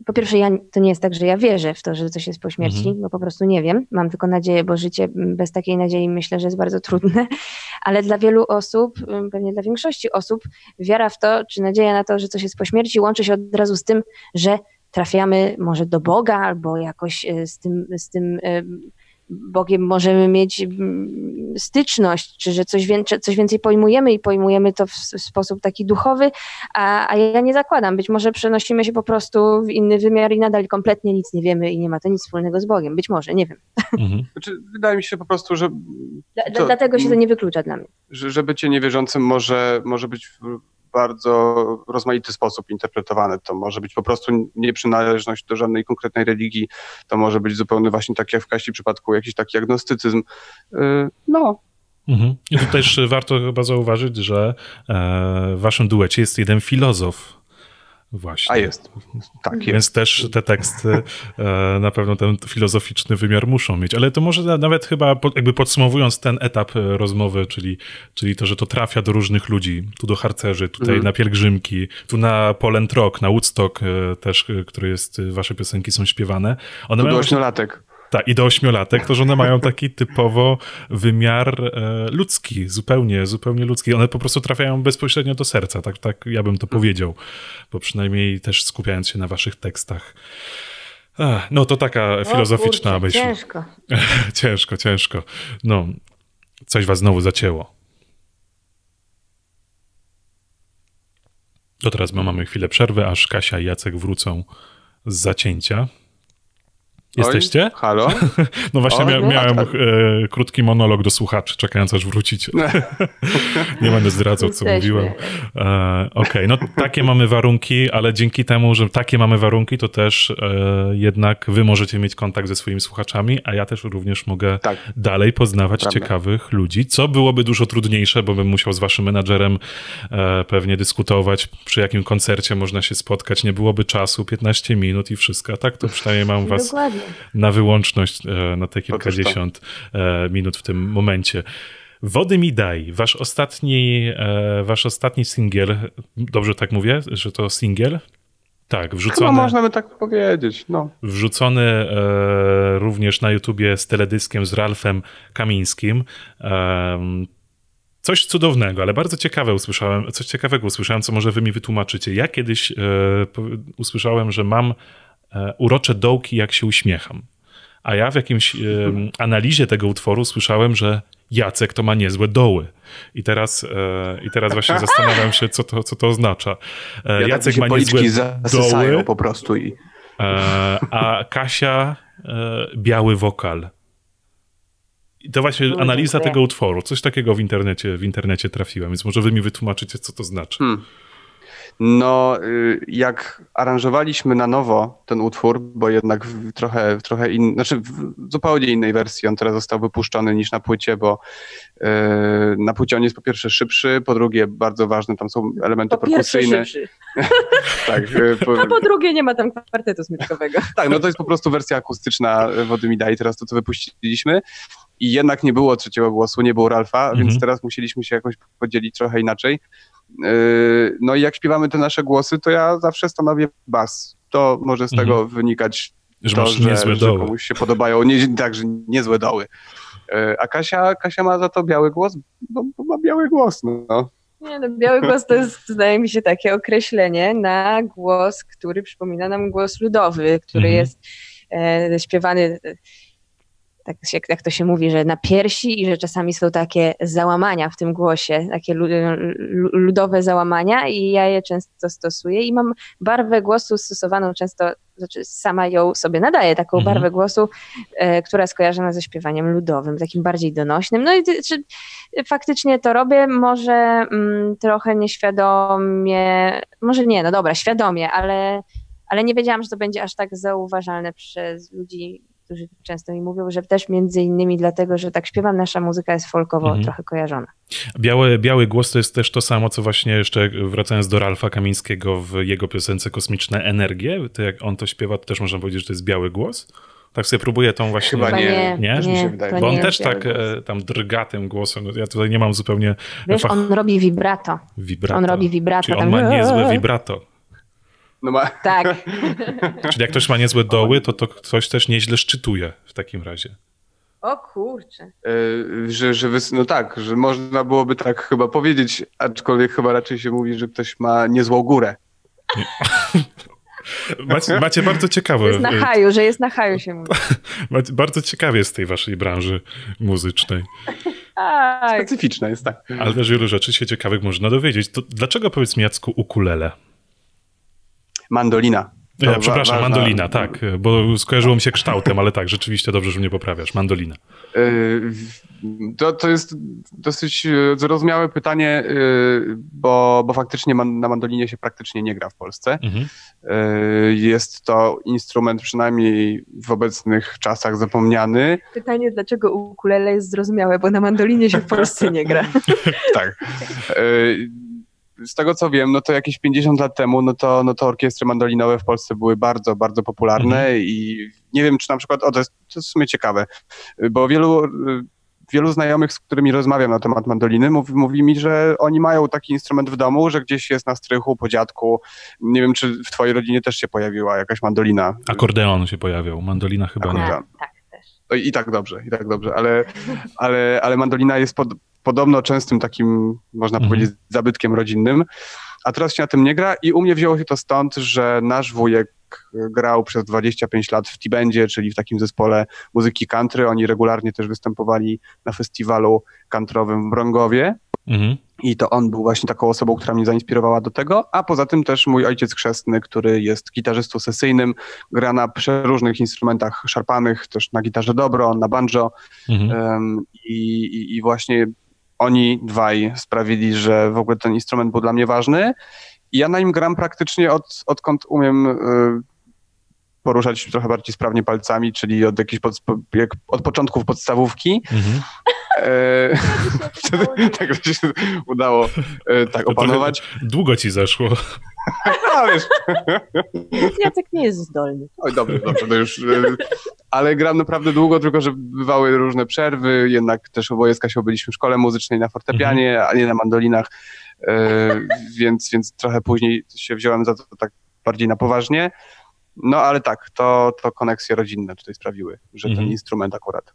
po pierwsze, ja, to nie jest tak, że ja wierzę w to, że coś jest po śmierci, mhm. bo po prostu nie wiem. Mam tylko nadzieję, bo życie bez takiej nadziei myślę, że jest bardzo trudne, <laughs> ale dla wielu osób, pewnie dla większości osób, wiara w to, czy nadzieja na to, że coś jest po śmierci, łączy się od razu z tym, że trafiamy może do Boga albo jakoś y, z tym, z tym Bogiem możemy mieć mm, styczność, czy że coś, więcej, coś więcej pojmujemy i pojmujemy to w, sposób taki duchowy, a, a ja nie zakładam. Być może przenosimy się po prostu w inny wymiar i nadal kompletnie nic nie wiemy i nie ma to nic wspólnego z Bogiem. Być może, nie wiem. <laughs> Mhm. Znaczy, wydaje mi się po prostu, że. To, Dlatego się to nie wyklucza dla mnie. Że, że bycie niewierzącym może, może być bardzo rozmaity sposób interpretowane. To może być po prostu nieprzynależność do żadnej konkretnej religii, to może być zupełnie właśnie tak jak w Kasi przypadku jakiś taki agnostycyzm. Y, no, Mhm. I tu też warto chyba zauważyć, że e, w waszym duecie jest jeden filozof, Właśnie. A jest. Tak, jest. Więc też te teksty e, na pewno ten filozoficzny wymiar muszą mieć. Ale to może nawet chyba jakby podsumowując ten etap e, rozmowy, czyli, czyli to, że to trafia do różnych ludzi, tu do harcerzy, tutaj mm. na pielgrzymki, tu na Poland Rock, na Woodstock e, też, który jest, wasze piosenki są śpiewane. One tu do ośmiolatek. Tak, i do ośmiolatek, to że one mają taki typowo wymiar e, ludzki, zupełnie, zupełnie ludzki. One po prostu trafiają bezpośrednio do serca, tak, tak ja bym to mhm. powiedział, bo przynajmniej też skupiając się na waszych tekstach. Ach, no to taka o, filozoficzna kurczę, myśl. Ciężko. <laughs> ciężko, ciężko. No, coś was znowu zacięło. To teraz mamy chwilę przerwy, aż Kasia i Jacek wrócą z zacięcia. Jesteście? Oj, halo? <laughs> No właśnie Oj, mia miałem tak. e, krótki monolog do słuchaczy, czekając aż wrócicie. <laughs> nie będę zdradzał, co mówiłem. E, Okej, okay. no takie mamy warunki, ale dzięki temu, że takie mamy warunki, to też e, jednak wy możecie mieć kontakt ze swoimi słuchaczami, a ja też również mogę tak. dalej poznawać Prawda. ciekawych ludzi, co byłoby dużo trudniejsze, bo bym musiał z waszym menadżerem e, pewnie dyskutować, przy jakim koncercie można się spotkać. Nie byłoby czasu, 15 minut i wszystko. A tak to przynajmniej mam was Dokładnie na wyłączność e, na te kilkadziesiąt e, minut w tym momencie. Wody mi daj. Wasz ostatni, e, wasz ostatni singiel, dobrze tak mówię, że to singiel? Tak, wrzucony. Chyba można by tak powiedzieć, no. Wrzucony e, również na YouTubie z teledyskiem z Ralfem Kamińskim. E, coś cudownego, ale bardzo ciekawe usłyszałem, coś ciekawego usłyszałem, co może wy mi wytłumaczycie. Ja kiedyś e, usłyszałem, że mam urocze dołki, jak się uśmiecham. A ja w jakimś <laughs> analizie tego utworu słyszałem, że Jacek to ma niezłe doły. I teraz, e, i teraz właśnie <laughs> zastanawiam się, co to, co to oznacza. E, ja Jacek ma niezłe doły. po prostu. I... a Kasia biały wokal. I to właśnie no, analiza tego utworu. Coś takiego w internecie, w internecie trafiłem, więc może wy mi wytłumaczycie, co to znaczy. Hmm. No, y, jak aranżowaliśmy na nowo ten utwór, bo jednak w trochę, w trochę in, znaczy w zupełnie innej wersji on teraz został wypuszczony niż na płycie, bo yy, na płycie on jest po pierwsze szybszy, po drugie bardzo ważne, tam są elementy po perkusyjne. <laughs> tak, y, po... A po drugie nie ma tam kwartetu smyczkowego. <laughs> tak, no to jest po prostu wersja akustyczna Wody mi daj, teraz to co wypuściliśmy i jednak nie było trzeciego głosu, nie było Ralfa, mhm. więc teraz musieliśmy się jakoś podzielić trochę inaczej. Yy, no i jak śpiewamy te nasze głosy, to ja zawsze stanowię bas. To może z tego mhm. wynikać że to, że, niezłe że doły. komuś się podobają, nie, tak, że niezłe doły. Yy, a Kasia, Kasia ma za to biały głos, bo, bo ma biały głos. No. Nie, no, biały głos to jest, zdaje mi się, takie określenie na głos, który przypomina nam głos ludowy, który mhm. jest e, śpiewany tak się, jak to się mówi, że na piersi i że czasami są takie załamania w tym głosie, takie ludowe załamania i ja je często stosuję i mam barwę głosu stosowaną często, znaczy sama ją sobie nadaję, taką mhm. barwę głosu, e, która skojarzona ze śpiewaniem ludowym, takim bardziej donośnym. No i czy, faktycznie to robię, może mm, trochę nieświadomie, może nie, no dobra, świadomie, ale ale nie wiedziałam, że to będzie aż tak zauważalne przez ludzi którzy często mi mówią, że też między innymi dlatego, że tak śpiewam, nasza muzyka jest folkowo mhm. trochę kojarzona. Biały, biały głos to jest też to samo, co właśnie jeszcze wracając do Ralfa Kamińskiego w jego piosence Kosmiczne Energie, to jak on to śpiewa, to też można powiedzieć, że to jest biały głos? Tak sobie próbuję tą właśnie... Chyba nie. Nie? nie? Bo on też tak głos. E, tam drga tym głosem. Ja tutaj nie mam zupełnie... Wiesz, fach... on robi vibrato. Vibrato. On robi vibrato. Czyli on ma niezłe <laughs> vibrato. No ma... Tak. <laughs> Czyli jak ktoś ma niezłe doły, to, to ktoś też nieźle szczytuje w takim razie. O kurczę. Yy, że, że wys... No tak, że można byłoby tak chyba powiedzieć, aczkolwiek chyba raczej się mówi, że ktoś ma niezłą górę. <laughs> Macie, macie, bardzo ciekawe. Jest na haju, że jest na haju się mówi. <laughs> Macie, bardzo ciekawie z tej waszej branży muzycznej. Tak. Specyficzna jest, tak. Ale też wielu rzeczy się ciekawych można dowiedzieć. To dlaczego powiedz mi, Jacku, ukulele? Mandolina. Ja, przepraszam, ważna... mandolina, tak, bo skojarzyło mi się kształtem, ale tak, rzeczywiście dobrze, że mnie poprawiasz. Mandolina. Y, to, to jest dosyć y, zrozumiałe pytanie, y, bo, bo faktycznie man, na mandolinie się praktycznie nie gra w Polsce. Mhm. Jest to instrument przynajmniej w obecnych czasach zapomniany. Pytanie, dlaczego ukulele jest zrozumiałe, bo na mandolinie się w Polsce nie gra. <laughs> tak z tego co wiem, no to jakieś 50 lat temu, no to, no to orkiestry mandolinowe w Polsce były bardzo, bardzo popularne mhm. i nie wiem, czy na przykład, o to jest, to jest w sumie ciekawe, bo wielu, wielu znajomych, z którymi rozmawiam na temat mandoliny, mówi, mówi mi, że oni mają taki instrument w domu, że gdzieś jest na strychu, po dziadku. Nie wiem, czy w twojej rodzinie też się pojawiła jakaś mandolina. Akordeon się pojawiał, mandolina chyba Akordeon. nie. Tak, też. I tak dobrze, i tak dobrze, ale, ale, ale mandolina jest pod, podobno częstym takim, można mhm. powiedzieć, zabytkiem rodzinnym, a teraz się na tym nie gra i u mnie wzięło się to stąd, że nasz wujek grał przez 25 lat w T-Bendzie, czyli w takim zespole muzyki country. Oni regularnie też występowali na festiwalu countryowym w Brągowie. Mhm. I to on był właśnie taką osobą, która mnie zainspirowała do tego, a poza tym też mój ojciec chrzestny, który jest gitarzystą sesyjnym, gra na przeróżnych instrumentach szarpanych, też na gitarze dobro, na banjo mhm. um, i, i właśnie oni dwaj sprawili, że w ogóle ten instrument był dla mnie ważny. I ja na nim gram praktycznie od, odkąd umiem y, poruszać trochę bardziej sprawnie palcami, czyli od jakichś pod, jak, od początków podstawówki. Mhm. E, <laughs> tak się udało e, tak opanować. Długo ci zeszło. <laughs> No, wiesz. Jacek nie jest zdolny. Oj, dobrze, dobrze, to już. E, ale gram naprawdę długo, tylko że bywały różne przerwy, jednak też oboje z Kasią byliśmy w szkole muzycznej na fortepianie, mhm. a nie na mandolinach, więc, więc trochę później się wziąłem za to tak bardziej na poważnie. No ale tak, to, to koneksje rodzinne tutaj sprawiły, że mhm. ten instrument akurat.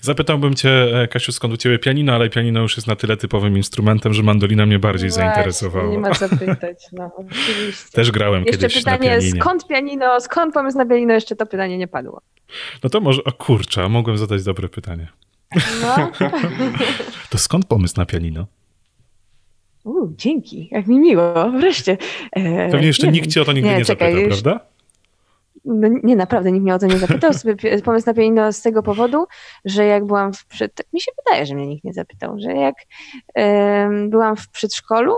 Zapytałbym cię, e, Kasiu, skąd u ciebie pianino, ale pianino już jest na tyle typowym instrumentem, że mandolina mnie bardziej Właśnie, zainteresowała. Nie ma co <laughs> pytać, no oczywiście. Też grałem jeszcze kiedyś pytanie, na pianinie. skąd pianino, skąd pomysł na pianino, jeszcze to pytanie nie padło. No to może, o kurczę, mogłem zadać dobre pytanie. No. <laughs> to skąd pomysł na pianino? U, dzięki, jak mi miło, wreszcie. E, Pewnie jeszcze nikt wiem. ci o to nigdy nie, nie czekaj, zapytał, już... prawda? No nie, naprawdę nikt mnie o to nie zapytał. Sobie pomysł na pianino z tego powodu, że jak byłam w przed... Tak mi się wydaje, że mnie nikt nie zapytał, że jak byłam w przedszkolu,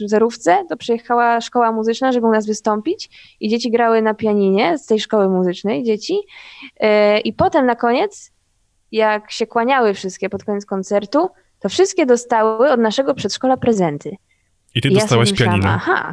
w zerówce, to przyjechała szkoła muzyczna, żeby u nas wystąpić i dzieci grały na pianinie z tej szkoły muzycznej, dzieci. E, I potem na koniec, jak się kłaniały wszystkie pod koniec koncertu, to wszystkie dostały od naszego przedszkola prezenty. I ty I dostałaś ja pianino. Aha,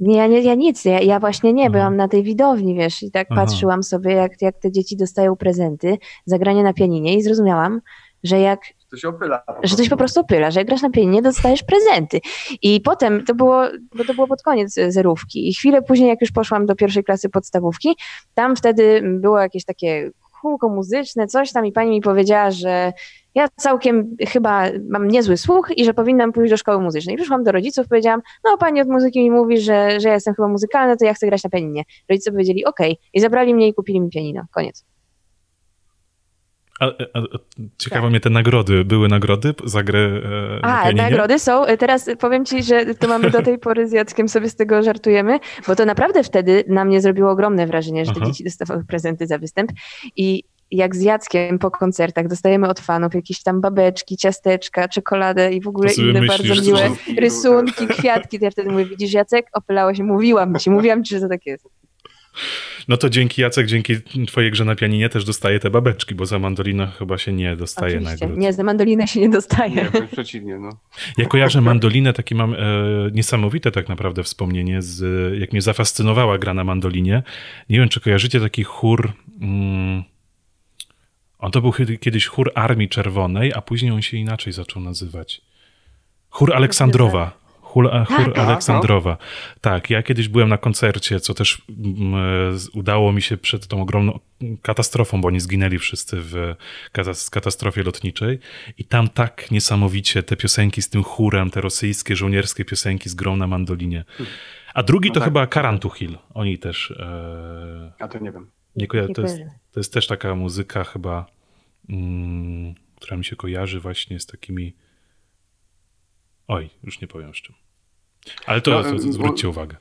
nie, ja, nie, ja nic, ja, ja właśnie nie, Aha. byłam na tej widowni, wiesz, i tak Aha. patrzyłam sobie, jak, jak te dzieci dostają prezenty, zagranie na pianinie i zrozumiałam, że jak to się opyla. Że to się po prostu opyla, że jak grasz na pianinie, dostajesz prezenty. I potem to było, bo to było pod koniec zerówki i chwilę później, jak już poszłam do pierwszej klasy podstawówki, tam wtedy było jakieś takie kółko muzyczne, coś tam i pani mi powiedziała, że ja całkiem chyba mam niezły słuch i że powinnam pójść do szkoły muzycznej. Przyszłam do rodziców, powiedziałam, no pani od muzyki mi mówi, że, że ja jestem chyba muzykalna, to ja chcę grać na pianinie. Rodzice powiedzieli, okej. Okay. I zabrali mnie i kupili mi pianino. Koniec. A, a, a, ciekawe tak. mnie te nagrody. Były nagrody za grę e, A, pianinie? nagrody są. Teraz powiem ci, że to mamy do tej pory z Jackiem sobie z tego żartujemy, bo to naprawdę wtedy na mnie zrobiło ogromne wrażenie, że te Aha. dzieci dostawały prezenty za występ i jak z Jackiem po koncertach dostajemy od fanów jakieś tam babeczki, ciasteczka, czekoladę i w ogóle inne myślisz, bardzo miłe rysunki, kwiatki. To ja wtedy mówię, widzisz Jacek, opylałeś mówiłam ci, mówiłam ci, że to tak jest. No to dzięki Jacek, dzięki twojej grze na pianinie też dostaje te babeczki, bo za mandolinę chyba się nie dostaje Oczywiście. nagród. Nie, za mandolinę się nie dostaje. Nie, przeciwnie, no. Ja kojarzę mandolinę, takie mam e, niesamowite tak naprawdę wspomnienie, z, jak mnie zafascynowała gra na mandolinie. Nie wiem, czy kojarzycie taki chór... Mm, on to był kiedyś chór Armii Czerwonej, a później on się inaczej zaczął nazywać. Chór Aleksandrowa. Chór, tak, chór tak, Aleksandrowa. Tak, ja kiedyś byłem na koncercie, co też um, udało mi się przed tą ogromną katastrofą, bo oni zginęli wszyscy w katastrofie lotniczej. I tam tak niesamowicie te piosenki z tym chórem, te rosyjskie, żołnierskie piosenki z grą na mandolinie. A drugi no to tak. chyba Karantuchil. Oni też. E... A to nie wiem. Nie. To jest, to jest też taka muzyka chyba, mm, która mi się kojarzy właśnie z takimi... Oj, już nie powiem z czym. Ale to, no, to zwróćcie uwagę.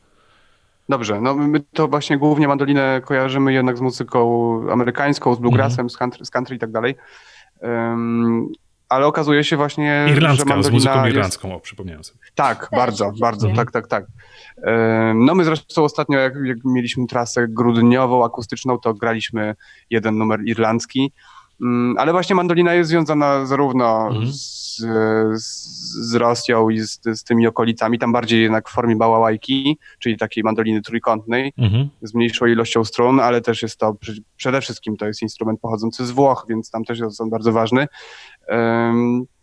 Dobrze, no my to właśnie głównie mandolinę kojarzymy jednak z muzyką amerykańską, z bluegrassem, mm z, country, z country i tak dalej. Um, ale okazuje się właśnie, Irlandzka, że mandolina z muzyką irlandzką, jest... o, przypomniałem sobie. Tak, Też, bardzo, bardzo, mhm. tak, tak, tak. No my zresztą ostatnio, jak, jak, mieliśmy trasę grudniową, akustyczną, to graliśmy jeden numer irlandzki, ale właśnie mandolina jest związana zarówno mhm. z, z, Rosją i z, z, tymi okolicami, tam bardziej jednak w formie bałałajki, czyli takiej mandoliny trójkątnej, mhm. z mniejszą ilością strun, ale też jest to, przede wszystkim to jest instrument pochodzący z Włoch, więc tam też jest on bardzo ważny.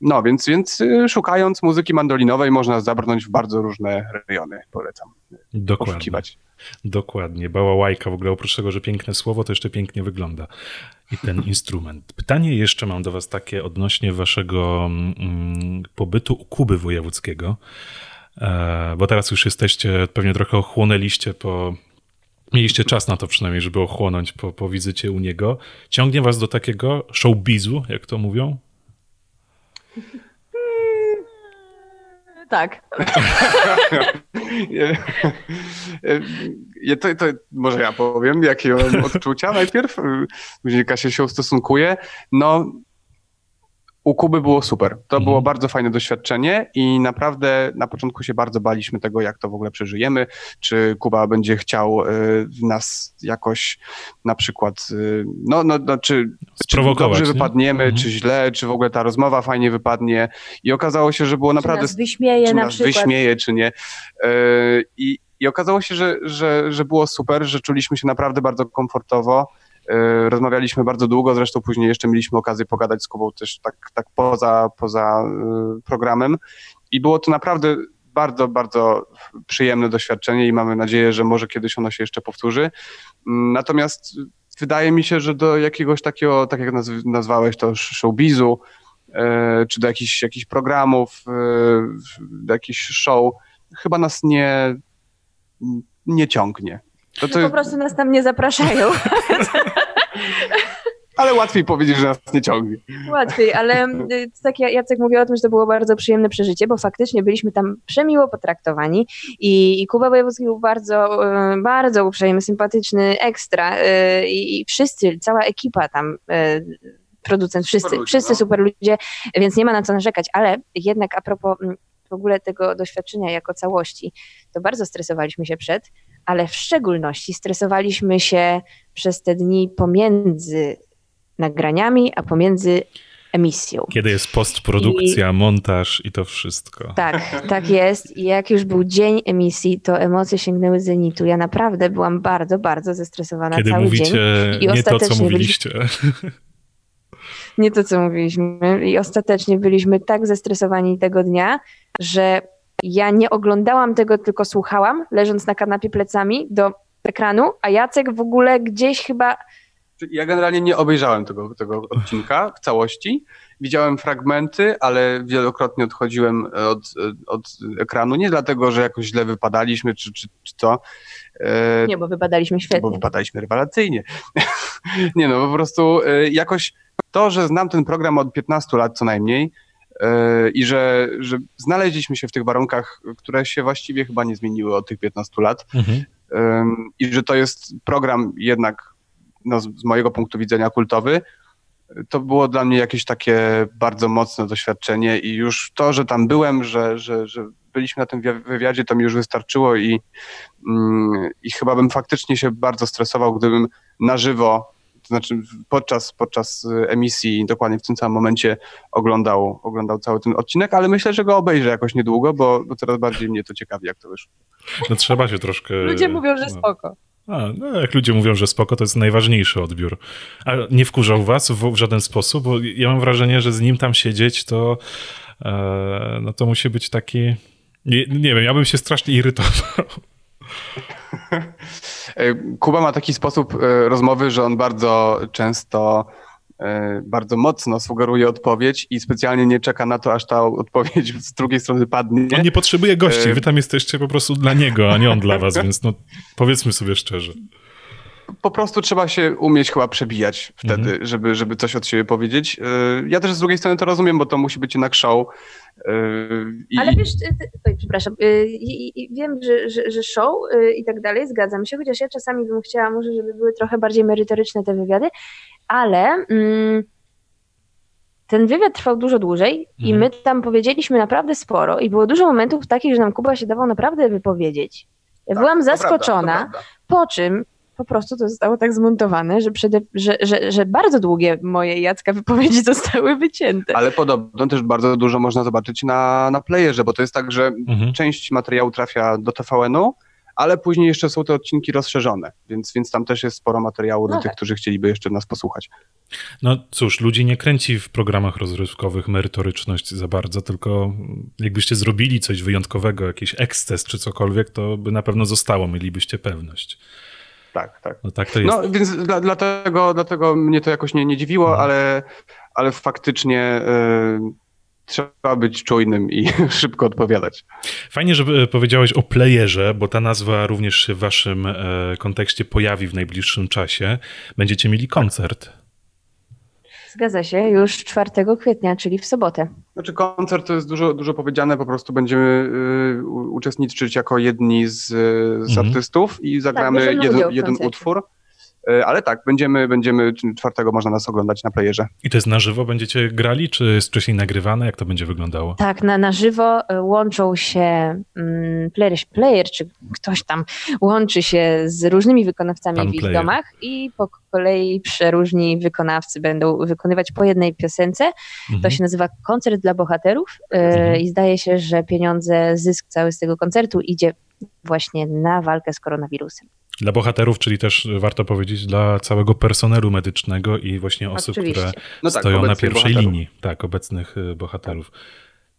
No, więc, więc y, szukając muzyki mandolinowej można zabrnąć w bardzo różne rejony, polecam Dokładnie. poszukiwać. Dokładnie. Bałałajka w ogóle oprócz tego, że piękne słowo, to jeszcze pięknie wygląda i ten instrument. Pytanie jeszcze mam do was takie odnośnie waszego mm, pobytu u Kuby Wojewódzkiego, e, bo teraz już jesteście, pewnie trochę ochłonęliście po Mieliście czas na to przynajmniej, żeby ochłonąć po, po wizycie u niego. Ciągnie was do takiego showbizu, jak to mówią? Tak. <laughs> to, to, może ja powiem, jakie mam <laughs> odczucia najpierw. Później Kasia się ustosunkuje. No, u Kuby było super. To było mhm. bardzo fajne doświadczenie i naprawdę na początku się bardzo baliśmy tego, jak to w ogóle przeżyjemy. Czy Kuba będzie chciał y, nas jakoś na przykład, y, no, no, no czy, czy dobrze nie? wypadniemy, mhm. czy źle, czy w ogóle ta rozmowa fajnie wypadnie. I okazało się, że było naprawdę. Czy nas wyśmieje czy na nas przykład. wyśmieje, czy nie. Y, I, I okazało się, że, że, że było super, że czuliśmy się naprawdę bardzo komfortowo. E, rozmawialiśmy bardzo długo, zresztą później jeszcze mieliśmy okazję pogadać z Kubą też tak, tak poza, poza e, programem i było to naprawdę bardzo, bardzo przyjemne doświadczenie i mamy nadzieję, że może kiedyś ono się jeszcze powtórzy. Mm, natomiast wydaje mi się, że do jakiegoś takiego, tak jak nazwałeś to, showbizu, czy do jakichś, jakichś programów, do jakichś show, chyba nas nie, nie ciągnie. To, to... No po prostu nas tam nie zapraszają. <laughs> Ale łatwiej powiedzieć, że nas nie ciągnie. Łatwiej, ale y, tak Jacek mówił o tym, że to było bardzo przyjemne przeżycie, bo faktycznie byliśmy tam przemiło potraktowani i, i Kuba Wojewódzki był bardzo, y, bardzo uprzejmy, sympatyczny, ekstra y, i, i wszyscy, cała ekipa tam producent, wszyscy, super wszyscy no. super ludzie, więc nie ma na co narzekać, ale jednak a propos w ogóle tego doświadczenia jako całości, to bardzo stresowaliśmy się przed, ale w szczególności stresowaliśmy się przez te dni pomiędzy nagraniami, a pomiędzy emisją. Kiedy jest postprodukcja, I... montaż i to wszystko. Tak, tak jest. I jak już był dzień emisji, to emocje sięgnęły zenitu. Ja naprawdę byłam bardzo, bardzo zestresowana Kiedy cały mówicie dzień. I nie to, co mówiliście. Byliśmy... <laughs> Nie to, co mówiliśmy. I ostatecznie byliśmy tak zestresowani tego dnia, że ja nie oglądałam tego, tylko słuchałam, leżąc na kanapie plecami do ekranu, a Jacek w ogóle gdzieś chyba. Ja generalnie nie obejrzałem tego, tego odcinka w całości. Widziałem fragmenty, ale wielokrotnie odchodziłem od, od ekranu. Nie dlatego, że jakoś źle wypadaliśmy, czy, czy, czy co. E, nie, bo wypadaliśmy świetnie. Bo wypadaliśmy rewelacyjnie. <laughs> nie no, po prostu e, jakoś to, że znam ten program od 15 lat co najmniej yy, i że, że znaleźliśmy się w tych warunkach, które się właściwie chyba nie zmieniły od tych 15 lat Mhm. I że to jest program jednak no, z, z mojego punktu widzenia kultowy, to było dla mnie jakieś takie bardzo mocne doświadczenie i już to, że tam byłem, że, że, że byliśmy na tym wi- wywiadzie, to mi już wystarczyło i, mm, i chyba bym faktycznie się bardzo stresował, gdybym na żywo, to znaczy podczas, podczas y, emisji, dokładnie w tym samym momencie oglądał, oglądał cały ten odcinek, ale myślę, że go obejrzę jakoś niedługo, bo, bo coraz bardziej mnie to ciekawi, jak to wyszło. No trzeba się troszkę... Ludzie mówią, że no. spoko. A, no, jak ludzie mówią, że spoko, to jest najważniejszy odbiór. A nie wkurzał was w, w żaden sposób? Bo ja mam wrażenie, że z nim tam siedzieć, to e, no to musi być taki... Nie, nie wiem, ja bym się strasznie irytował. E, Kuba ma taki sposób e, rozmowy, że on bardzo często, e, bardzo mocno sugeruje odpowiedź i specjalnie nie czeka na to, aż ta odpowiedź z drugiej strony padnie. On nie potrzebuje gości, wy tam jesteście po prostu dla niego, a nie on dla was, więc no powiedzmy sobie szczerze. Po prostu trzeba się umieć chyba przebijać wtedy, Mhm. żeby, żeby coś od siebie powiedzieć. E, Ja też z drugiej strony to rozumiem, bo to musi być jednak show. e, I, Ale wiesz, oj, przepraszam, y, i- i wiem, że, że, że show y, i tak dalej, zgadzam się, chociaż ja czasami bym chciała może, żeby były trochę bardziej merytoryczne te wywiady, ale mm, ten wywiad trwał dużo dłużej i Mhm. my tam powiedzieliśmy naprawdę sporo i było dużo momentów takich, że nam Kuba się dawał naprawdę wypowiedzieć. Ja Tak, byłam to prawda, to zaskoczona, prawda. po czym po prostu to zostało tak zmontowane, że, przede, że, że, że bardzo długie moje Jacka wypowiedzi zostały wycięte. Ale podobno też bardzo dużo można zobaczyć na, na playerze, bo to jest tak, że Mhm. część materiału trafia do TVN-u, ale później jeszcze są te odcinki rozszerzone, więc, więc tam też jest sporo materiału No dla tych, tak. którzy chcieliby jeszcze nas posłuchać. No cóż, ludzi nie kręci w programach rozrywkowych merytoryczność za bardzo, tylko jakbyście zrobili coś wyjątkowego, jakiś eksces czy cokolwiek, to by na pewno zostało, mielibyście pewność. Tak, tak. No tak to jest. No więc dla, dlatego, dlatego mnie to jakoś nie, nie dziwiło, Mhm. ale, ale faktycznie y, trzeba być czujnym i <laughs> szybko odpowiadać. Fajnie, że e, powiedziałeś o playerze, bo ta nazwa również się w waszym e, kontekście pojawi w najbliższym czasie. Będziecie mieli koncert. Zgadza się, już 4 kwietnia, czyli w sobotę. Znaczy koncert to jest dużo, dużo powiedziane, po prostu będziemy y, uczestniczyć jako jedni z, z Mhm. artystów i zagramy bierzemy jeden, jeden utwór. Y, Ale tak, będziemy, będziemy, czwartego można nas oglądać na playerze. I to jest na żywo będziecie grali, czy jest wcześniej nagrywane? Jak to będzie wyglądało? Tak, na, na żywo y, łączą się mm, player, player, czy ktoś tam łączy się z różnymi wykonawcami Pan w ich player. domach i po kolei przeróżni wykonawcy będą wykonywać po jednej piosence. To Mhm. się nazywa Koncert dla Bohaterów y, Mhm. i zdaje się, że pieniądze, zysk cały z tego koncertu idzie właśnie na walkę z koronawirusem. Dla bohaterów, czyli też e, warto powiedzieć dla całego personelu medycznego i właśnie osób, Oczywiście. które No tak, stoją na pierwszej bohaterów. linii. Tak, obecnych y, bohaterów.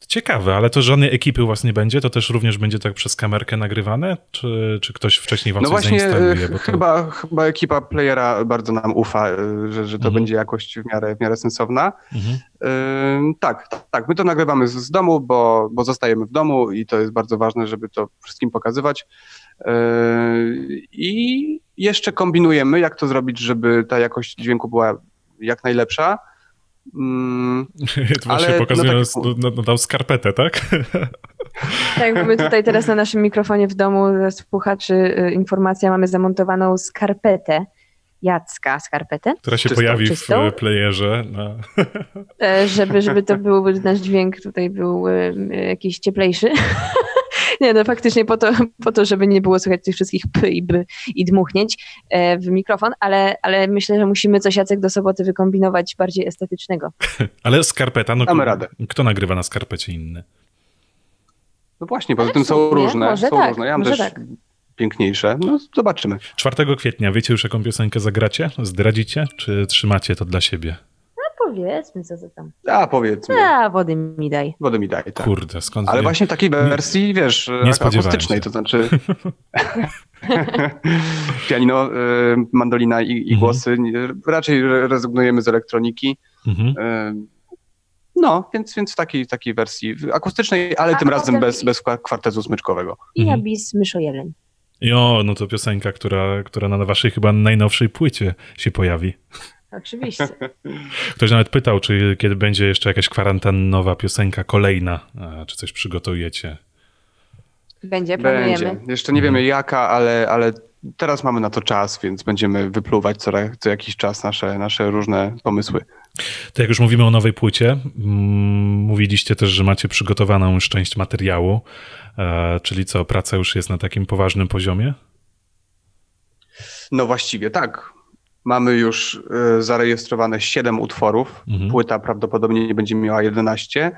Ciekawe, ale to żadnej ekipy u was nie będzie? To też również będzie tak przez kamerkę nagrywane? Czy, czy ktoś wcześniej wam No coś właśnie, zainstaluje? y, Bo to... chyba, chyba ekipa playera bardzo nam ufa, że, że to Mhm. będzie jakość w miarę, w miarę sensowna. Mhm. Ym, Tak, tak. My to nagrywamy z, z domu, bo, bo zostajemy w domu i to jest bardzo ważne, żeby to wszystkim pokazywać. Yy, I jeszcze kombinujemy, jak to zrobić, żeby ta jakość dźwięku była jak najlepsza. Mm, <laughs> To właśnie Ale, no tak- no, no, no, dał skarpetę, tak? Tak, bo my tutaj teraz na naszym mikrofonie w domu dla słuchaczy y, informacja mamy zamontowaną skarpetę. Jacka skarpetę, Która się Czystą, pojawi w czystą? e, playerze. No. e, żeby, żeby to był, nasz dźwięk tutaj był y, y, jakiś cieplejszy. <laughs> <laughs> Nie, no faktycznie po to, <laughs> po to, żeby nie było słychać tych wszystkich p i b i dmuchnięć e, w mikrofon, ale, ale myślę, że musimy coś Jacek do soboty wykombinować bardziej estetycznego. <laughs> Ale skarpeta, no Damy kto- radę. Kto nagrywa na skarpecie inny? no właśnie, poza tym są różne. może są tak, różne. Ja mam może też tak. piękniejsze. No zobaczymy. 4 kwietnia, wiecie już jaką piosenkę zagracie? Zdradzicie? Czy trzymacie to dla siebie? Powiedzmy, co to tam. A powiedzmy, A, wody mi daj. wodę mi daj. Tak. Kurde, skąd Ale wie- właśnie w takiej wersji, wiesz, nie akustycznej, się. to znaczy <laughs> pianino, y, mandolina i, i Mhm. głosy. Raczej re- rezygnujemy z elektroniki. Mhm. Y, No, więc, więc w takiej, takiej wersji akustycznej, ale A tym razem bez, bez kwa- kwartetu smyczkowego. I Mhm. bis myszo jeleń. Jo, no to piosenka, która, która na waszej chyba najnowszej płycie się pojawi. Oczywiście. <laughs> Ktoś nawet pytał, czy kiedy będzie jeszcze jakaś kwarantannowa piosenka kolejna, czy coś przygotujecie. Będzie, planujemy. Będzie. Jeszcze nie wiemy jaka, ale, ale teraz mamy na to czas, więc będziemy wypluwać co, co jakiś czas nasze, nasze różne pomysły. To jak już mówimy o nowej płycie, mm, mówiliście też, że macie przygotowaną już część materiału, e, czyli co, praca już jest na takim poważnym poziomie? No właściwie tak. Mamy już e, zarejestrowane 7 utworów. Mhm. Płyta prawdopodobnie nie będzie miała 11,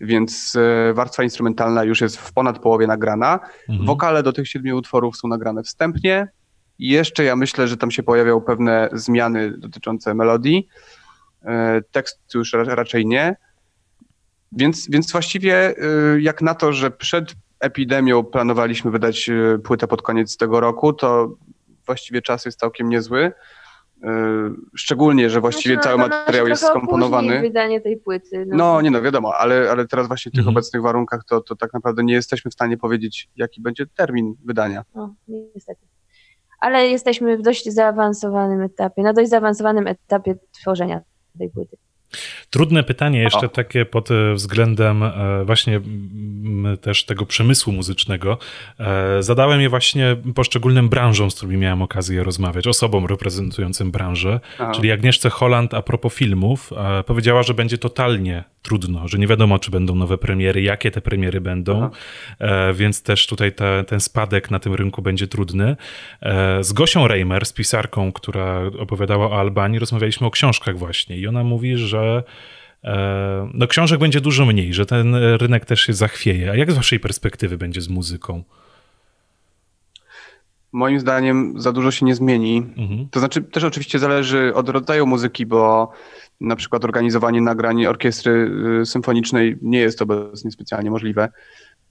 więc e, warstwa instrumentalna już jest w ponad połowie nagrana. Mhm. Wokale do tych 7 utworów są nagrane wstępnie. I jeszcze ja myślę, że tam się pojawią pewne zmiany dotyczące melodii. E, tekstu już raczej nie. Więc, więc właściwie jak na to, że przed epidemią planowaliśmy wydać płytę pod koniec tego roku, to właściwie czas jest całkiem niezły. E, szczególnie, że właściwie znaczy, cały no, materiał jest skomponowany. wydanie tej płyty. No. no, nie no, wiadomo, ale, ale teraz właśnie w tych mhm. obecnych warunkach to, to tak naprawdę nie jesteśmy w stanie powiedzieć, jaki będzie termin wydania. No, niestety. Ale jesteśmy w dość zaawansowanym etapie, na dość zaawansowanym etapie tworzenia tej płyty. Trudne pytanie jeszcze takie pod e, względem e, właśnie też tego przemysłu muzycznego. E, zadałem je właśnie poszczególnym branżom, z którymi miałem okazję rozmawiać, osobom reprezentującym branżę, Aha. czyli Agnieszce Holland a propos filmów. Powiedziała, że będzie totalnie trudno, że nie wiadomo, czy będą nowe premiery, jakie te premiery będą, Aha. więc też tutaj te, ten spadek na tym rynku będzie trudny. Z Gosią Reimer, z pisarką, która opowiadała o Albanii, rozmawialiśmy o książkach właśnie i ona mówi, że E, no książek będzie dużo mniej, że ten rynek też się zachwieje. A jak z waszej perspektywy będzie z muzyką? Moim zdaniem za dużo się nie zmieni. Mhm. To znaczy też oczywiście zależy od rodzaju muzyki, bo na przykład organizowanie nagrań orkiestry y, symfonicznej nie jest obecnie specjalnie możliwe.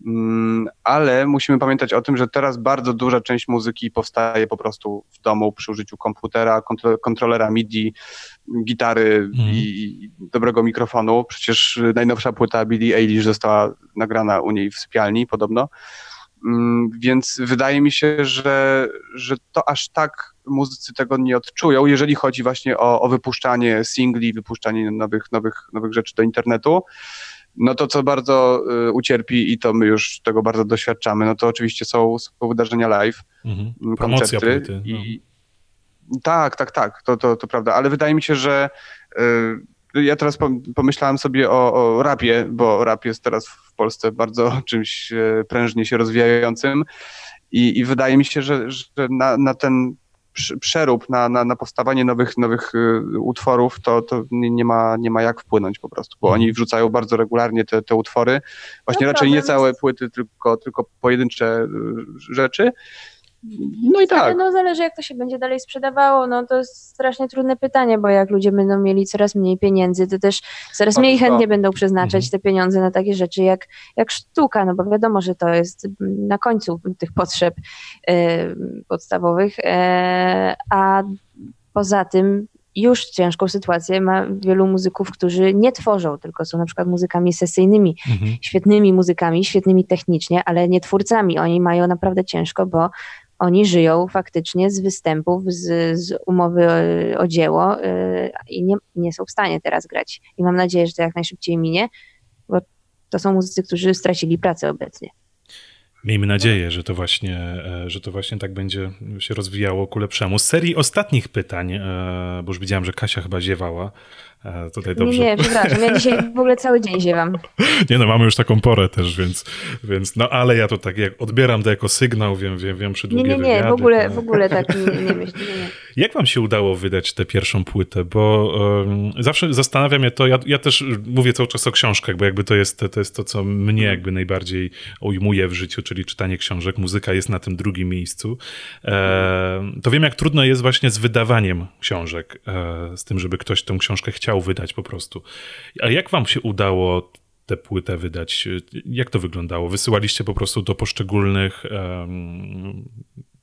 Mm, ale musimy pamiętać o tym, że teraz bardzo duża część muzyki powstaje po prostu w domu przy użyciu komputera, kontrolera MIDI, gitary mm. i dobrego mikrofonu. Przecież najnowsza płyta Billie Eilish została nagrana u niej w sypialni podobno. Mm, więc wydaje mi się, że, że to aż tak muzycy tego nie odczują, jeżeli chodzi właśnie o, o wypuszczanie singli, wypuszczanie nowych, nowych, nowych rzeczy do internetu no to co bardzo y, ucierpi i to my już tego bardzo doświadczamy, no to oczywiście są, są wydarzenia live, mhm. Mm, koncerty. Płyty, no. i, tak, tak, tak, to, to, to prawda, ale wydaje mi się, że y, ja teraz pomyślałem sobie o, o rapie, bo rap jest teraz w Polsce bardzo <laughs> czymś y, prężnie się rozwijającym i, i wydaje mi się, że, że na, na ten przerób na, na, na powstawanie nowych, nowych y, utworów, to, to nie, ma, nie ma jak wpłynąć po prostu, bo oni wrzucają bardzo regularnie te, te utwory. Właśnie no raczej nie całe płyty, tylko, tylko pojedyncze y, rzeczy. No i tak. Ale no zależy jak to się będzie dalej sprzedawało, no to jest strasznie trudne pytanie, bo jak ludzie będą mieli coraz mniej pieniędzy, to też coraz mniej chętnie będą przeznaczać mhm. te pieniądze na takie rzeczy jak, jak sztuka, no bo wiadomo, że to jest na końcu tych potrzeb y, podstawowych, y, a poza tym już ciężką sytuację ma wielu muzyków, którzy nie tworzą, tylko są na przykład muzykami sesyjnymi, mhm. świetnymi muzykami, świetnymi technicznie, ale nie twórcami. Oni mają naprawdę ciężko, bo oni żyją faktycznie z występów, z, z umowy o, o dzieło yy, i nie, nie są w stanie teraz grać. I mam nadzieję, że to jak najszybciej minie, bo to są muzycy, którzy stracili pracę obecnie. Miejmy nadzieję, że to, właśnie, e, że to właśnie tak będzie się rozwijało ku lepszemu. Z serii ostatnich pytań, e, bo już widziałem, że Kasia chyba ziewała, tutaj dobrze. Nie, nie, przepraszam, ja dzisiaj w ogóle cały dzień ziewam. <laughs> Nie no, mamy już taką porę też, więc, więc no ale ja to tak jak odbieram to jako sygnał, wiem, wiem, wiem przy długie Nie, nie, nie, wywiady, w ogóle, to... w ogóle tak nie, nie myślę. Nie. Jak wam się udało wydać tę pierwszą płytę? Bo um, zawsze zastanawia mnie to, ja, ja też mówię cały czas o książkach, bo jakby to jest, to jest to, co mnie jakby najbardziej ujmuje w życiu, czyli czytanie książek. Muzyka jest na tym drugim miejscu. E, to wiem, jak trudno jest właśnie z wydawaniem książek, e, z tym, żeby ktoś tę książkę chciał wydać po prostu. A jak wam się udało tę płytę wydać? Jak to wyglądało? Wysyłaliście po prostu do poszczególnych um,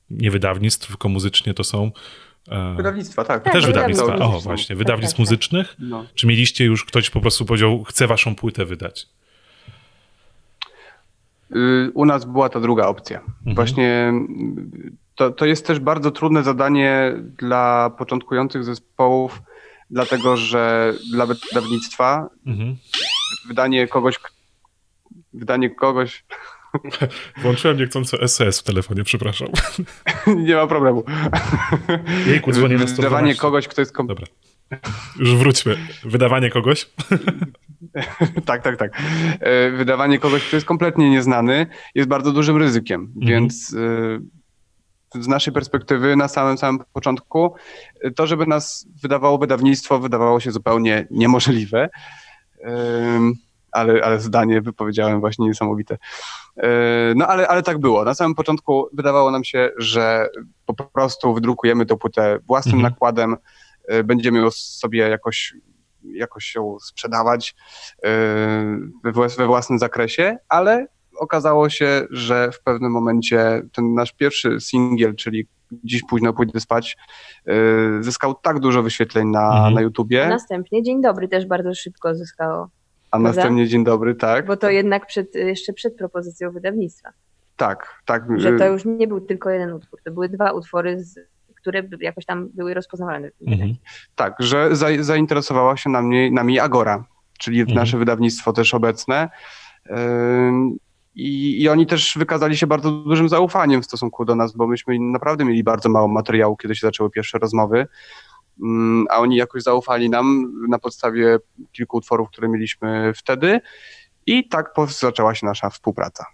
nie wydawnictw, tylko muzycznie to są Wydawnictwa, tak. Też tak, wydawnictwa. O, właśnie, wydawnictw tak, tak, muzycznych? No. Czy mieliście już ktoś po prostu powiedział, chce waszą płytę wydać? Y, u nas była ta druga opcja. Mhm. Właśnie to, to jest też bardzo trudne zadanie dla początkujących zespołów, dlatego że dla wydawnictwa Mhm. wydanie kogoś, wydanie kogoś, <laughs> Włączyłem niechcąco SS w telefonie, przepraszam. <laughs> nie ma problemu. Jejku, dzwonię na 112. Wydawanie kogoś, kto jest kom- Dobra. Już wróćmy. Wydawanie kogoś? <laughs> tak, tak, tak. E, Wydawanie kogoś, kto jest kompletnie nieznany, jest bardzo dużym ryzykiem, Mhm. więc e, z naszej perspektywy na samym samym początku e, to, żeby nas wydawało wydawnictwo, wydawało się zupełnie niemożliwe. Ale, ale zdanie wypowiedziałem właśnie niesamowite. E, No ale, ale tak było. Na samym początku wydawało nam się, że po prostu wydrukujemy tę płytę własnym Mhm. nakładem, e, będziemy ją sobie jakoś, jakoś ją sprzedawać e, we, włas- we własnym zakresie, ale okazało się, że w pewnym momencie ten nasz pierwszy singiel, czyli Dziś późno pójdę spać, zyskał tak dużo wyświetleń na, Mhm. na YouTubie, następnie Dzień Dobry też bardzo szybko zyskało, a następnie Dzień Dobry, tak, bo to jednak przed, jeszcze przed propozycją wydawnictwa. tak, tak. Że to już nie był tylko jeden utwór, to były dwa utwory, z, które jakoś tam były rozpoznawalne. Mhm. Tak, że za, zainteresowała się nami, nami Agora, czyli Mhm. nasze wydawnictwo też obecne. I, I oni też wykazali się bardzo dużym zaufaniem w stosunku do nas, bo myśmy naprawdę mieli bardzo mało materiału, kiedy się zaczęły pierwsze rozmowy. Ym, A oni jakoś zaufali nam na podstawie kilku utworów, które mieliśmy wtedy. I tak zaczęła się nasza współpraca.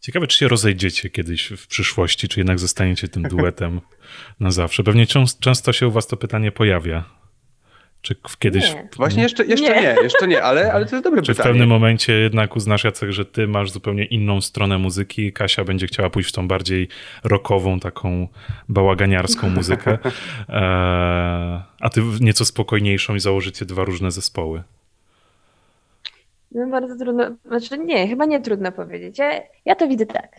Ciekawe, czy się rozejdziecie kiedyś w przyszłości, czy jednak zostaniecie tym duetem na zawsze. Pewnie częs- często się u was to pytanie pojawia. Czy w- kiedyś... Nie. Właśnie jeszcze, jeszcze Nie. nie. jeszcze nie, ale, ale to jest dobre Czy w pytanie. pewnym momencie jednak uznasz, Jacek, że ty masz zupełnie inną stronę muzyki, Kasia będzie chciała pójść w tą bardziej rockową, taką bałaganiarską <laughs> muzykę, eee, a ty w nieco spokojniejszą i założycie dwa różne zespoły. No bardzo trudno, znaczy nie, chyba nie trudno powiedzieć. Ja, ja to widzę tak.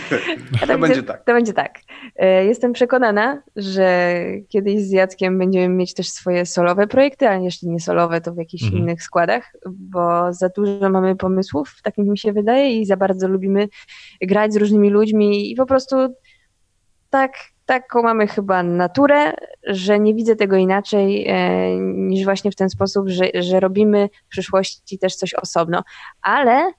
<laughs> Ja To będzie tak. To będzie tak. E, Jestem przekonana, że kiedyś z Jackiem będziemy mieć też swoje solowe projekty, a jeśli nie solowe, to w jakichś Mhm. innych składach, bo za dużo mamy pomysłów, tak mi się wydaje, i za bardzo lubimy grać z różnymi ludźmi i po prostu tak, taką mamy chyba naturę, że nie widzę tego inaczej e, niż właśnie w ten sposób, że, że robimy w przyszłości też coś osobno. Ale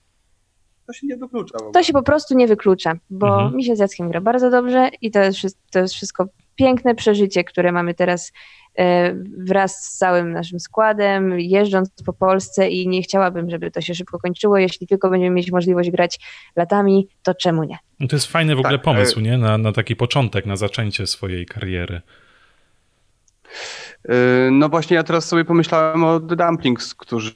To się nie wyklucza. w ogóle. to się po prostu nie wyklucza, bo Mhm. mi się z Jackiem gra bardzo dobrze i to jest, to jest wszystko piękne przeżycie, które mamy teraz e, wraz z całym naszym składem, jeżdżąc po Polsce i nie chciałabym, żeby to się szybko kończyło. Jeśli tylko będziemy mieć możliwość grać latami, to czemu nie? No to jest fajny w ogóle Tak, pomysł, e- nie? Na, na taki początek, na zaczęcie swojej kariery. Yy, No właśnie ja teraz sobie pomyślałem o The Dumplings, którzy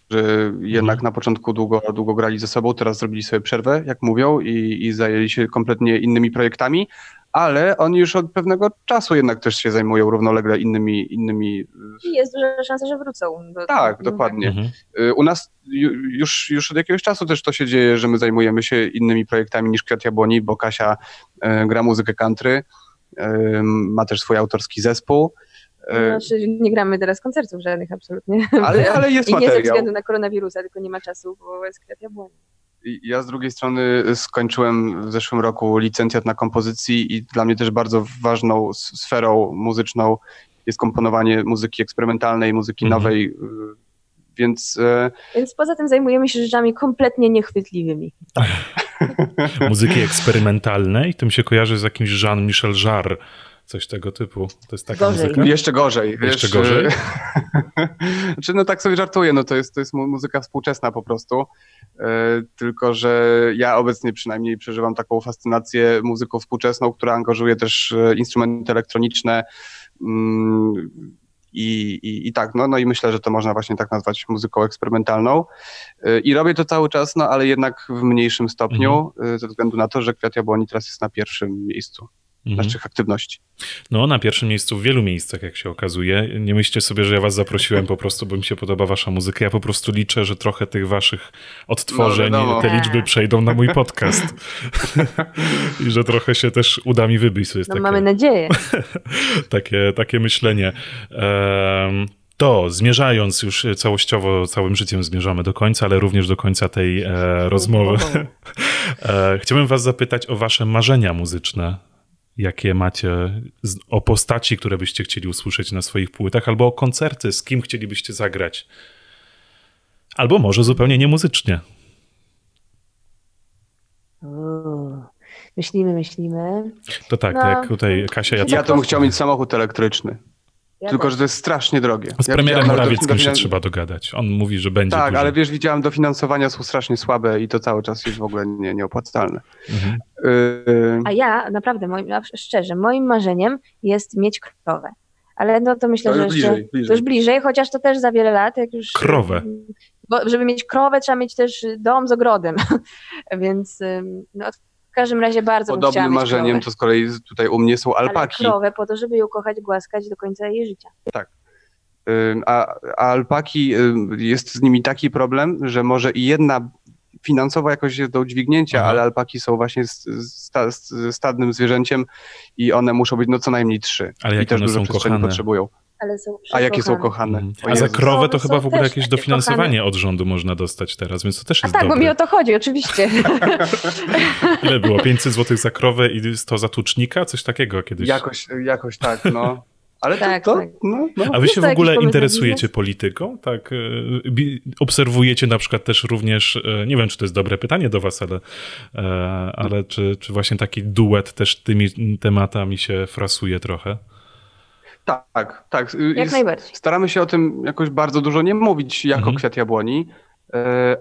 jednak Mhm. na początku długo, długo grali ze sobą, teraz zrobili sobie przerwę, jak mówią, i, i zajęli się kompletnie innymi projektami, ale oni już od pewnego czasu jednak też się zajmują równolegle innymi, innymi I jest duża szansa, że wrócą. Do, tak, do- dokładnie. Mhm. Y, U nas ju- już, już od jakiegoś czasu też to się dzieje, że my zajmujemy się innymi projektami niż Kwiat Jabłoni, bo Kasia e, gra muzykę country, ma też swój autorski zespół, Znaczy, nie gramy teraz koncertów żadnych absolutnie. ale, <laughs> ale jest I nie ze materiał. względu na koronawirusa, tylko nie ma czasu, bo jest kwiat jabłoni. Ja z drugiej strony skończyłem w zeszłym roku licencjat na kompozycji i dla mnie też bardzo ważną sferą muzyczną jest komponowanie muzyki eksperymentalnej, muzyki Mhm. nowej, y, więc e, Więc poza tym zajmujemy się rzeczami kompletnie niechwytliwymi. <laughs> Muzyki eksperymentalnej, tym się kojarzy z jakimś Jean-Michel Jarre, coś tego typu. To jest taka Gorzej. muzyka? Jeszcze gorzej. Jeszcze wiesz, gorzej? e, <laughs> znaczy, no tak sobie żartuję, no to jest, to jest mu- muzyka współczesna po prostu. E, tylko, że ja obecnie przynajmniej przeżywam taką fascynację muzyką współczesną, która angażuje też e, instrumenty elektroniczne. Mm, i, i, I tak, no, no i myślę, że to można właśnie tak nazwać muzyką eksperymentalną. E, I robię to cały czas, no ale jednak w mniejszym stopniu, e, ze względu na to, że Kwiat Jabłoni teraz jest na pierwszym miejscu Mhm. naszych aktywności. No, na pierwszym miejscu w wielu miejscach, jak się okazuje. Nie myślcie sobie, że ja was zaprosiłem po prostu, bo mi się podoba wasza muzyka. Ja po prostu liczę, że trochę tych waszych odtworzeń, No, te liczby przejdą na mój podcast. <laughs> I że trochę się też uda mi wybić. To jest No takie, mamy nadzieję. <laughs> takie, takie myślenie. Em, to zmierzając już całościowo, całym życiem zmierzamy do końca, ale również do końca tej e, rozmowy. <laughs> E, chciałbym was zapytać o wasze marzenia muzyczne. Jakie macie o postaci, które byście chcieli usłyszeć na swoich płytach, albo o koncerty, z kim chcielibyście zagrać. Albo może zupełnie niemuzycznie. Myślimy, myślimy. To tak, No. jak tutaj Kasia Ja Jacek. to bym chciał mieć samochód elektryczny. Ja Tylko, że to jest strasznie drogie. Z Ja premierem Morawieckim się dofinan- trzeba dogadać. On mówi, że będzie Tak, dużo. ale wiesz, widziałem, dofinansowania są strasznie słabe i to cały czas jest w ogóle nie, nieopłacalne. Mhm. Yy, A ja naprawdę, moim, a szczerze, moim marzeniem jest mieć krowę. Ale no to myślę, To że już jeszcze, bliżej, bliżej. to już bliżej, chociaż to też za wiele lat, jak już... Krowę. Bo żeby mieć krowę, trzeba mieć też dom z ogrodem. <laughs> Więc no, w każdym razie bardzo Podobnym marzeniem krowę. to z kolei tutaj u mnie są alpaki. Ale krowę po to, żeby ją kochać, głaskać do końca jej życia. Ym, A, a alpaki, jest z nimi taki problem, że może i jedna finansowo jakoś jest do udźwignięcia, Aha. ale alpaki są właśnie sta, stadnym zwierzęciem i one muszą być no co najmniej trzy. Ale I też one dużo są przestrzeni kochane. potrzebują. Ale są A jakie są kochane? O A za krowę to chyba w ogóle jakieś dofinansowanie od rządu można dostać teraz, więc to też A jest tak, bo dobre. mi o to chodzi, oczywiście. <laughs> Ile było? 500 zł za krowę i 100 za tucznika? Coś takiego kiedyś. Jakoś, jakoś tak, no. Ale Tak, to, to tak. no, no. A wy się w ogóle interesujecie biznes? polityką? Tak. e, Obserwujecie na przykład też również, e, nie wiem, czy to jest dobre pytanie do was, ale, e, ale czy, czy właśnie taki duet też tymi tematami się frasuje trochę? Tak, tak. Jak Jest- najbardziej. Staramy się o tym jakoś bardzo dużo nie mówić jako Mhm. kwiat jabłoni,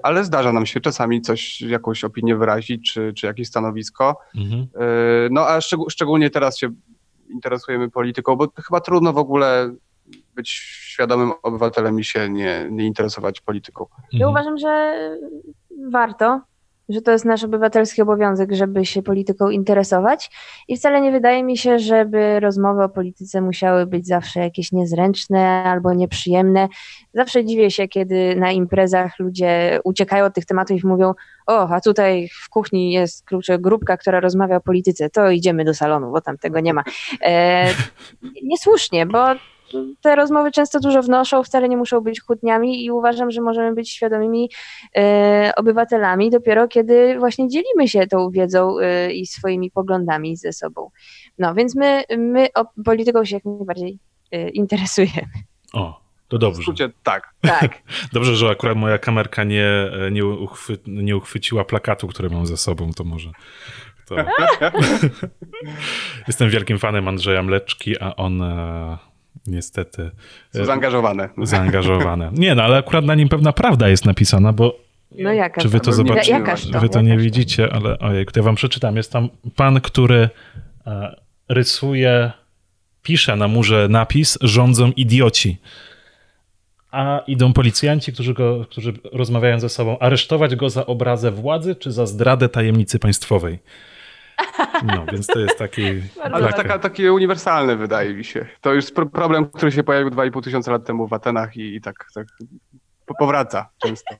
ale zdarza nam się czasami coś, jakąś opinię wyrazić, czy, czy jakieś stanowisko. Mhm. No a szczeg- szczególnie teraz się interesujemy polityką, bo chyba trudno w ogóle być świadomym obywatelem i się nie, nie interesować polityką. Ja Mhm. uważam, że warto, że to jest nasz obywatelski obowiązek, żeby się polityką interesować i wcale nie wydaje mi się, żeby rozmowy o polityce musiały być zawsze jakieś niezręczne albo nieprzyjemne. Zawsze dziwię się, kiedy na imprezach ludzie uciekają od tych tematów i mówią o, a tutaj w kuchni jest kurczę, grupka, która rozmawia o polityce, to idziemy do salonu, bo tam tego nie ma. E, <laughs> niesłusznie, bo te rozmowy często dużo wnoszą, wcale nie muszą być kłótniami i uważam, że możemy być świadomymi e, obywatelami dopiero kiedy właśnie dzielimy się tą wiedzą e, i swoimi poglądami ze sobą. No więc my, my o polityką się jak najbardziej e, interesujemy. O, to W dobrze. skrócie tak. Tak. <laughs> Dobrze, że akurat moja kamerka nie, nie, uchwy, nie uchwyciła plakatu, który mam ze sobą, to może. To... <laughs> <laughs> Jestem wielkim fanem Andrzeja Mleczki, a on e, niestety Są zaangażowane. <laughs> zaangażowane. Nie, no ale akurat na nim pewna prawda jest napisana, bo No jaka czy wy to? to zobaczycie? Jakaż to? Wy to nie Jakaż to? widzicie, ale ojej, to ja wam przeczytam. Jest tam pan, który e, rysuje, pisze na murze napis rządzą idioci. A idą policjanci, którzy, go, którzy rozmawiają ze sobą, aresztować go za obrazę władzy czy za zdradę tajemnicy państwowej. No, więc to jest taki Ale taka, takie uniwersalne wydaje mi się. To już pro- problem, który się pojawił 2,5 tysiąca lat temu w Atenach i, i tak, tak po- powraca często.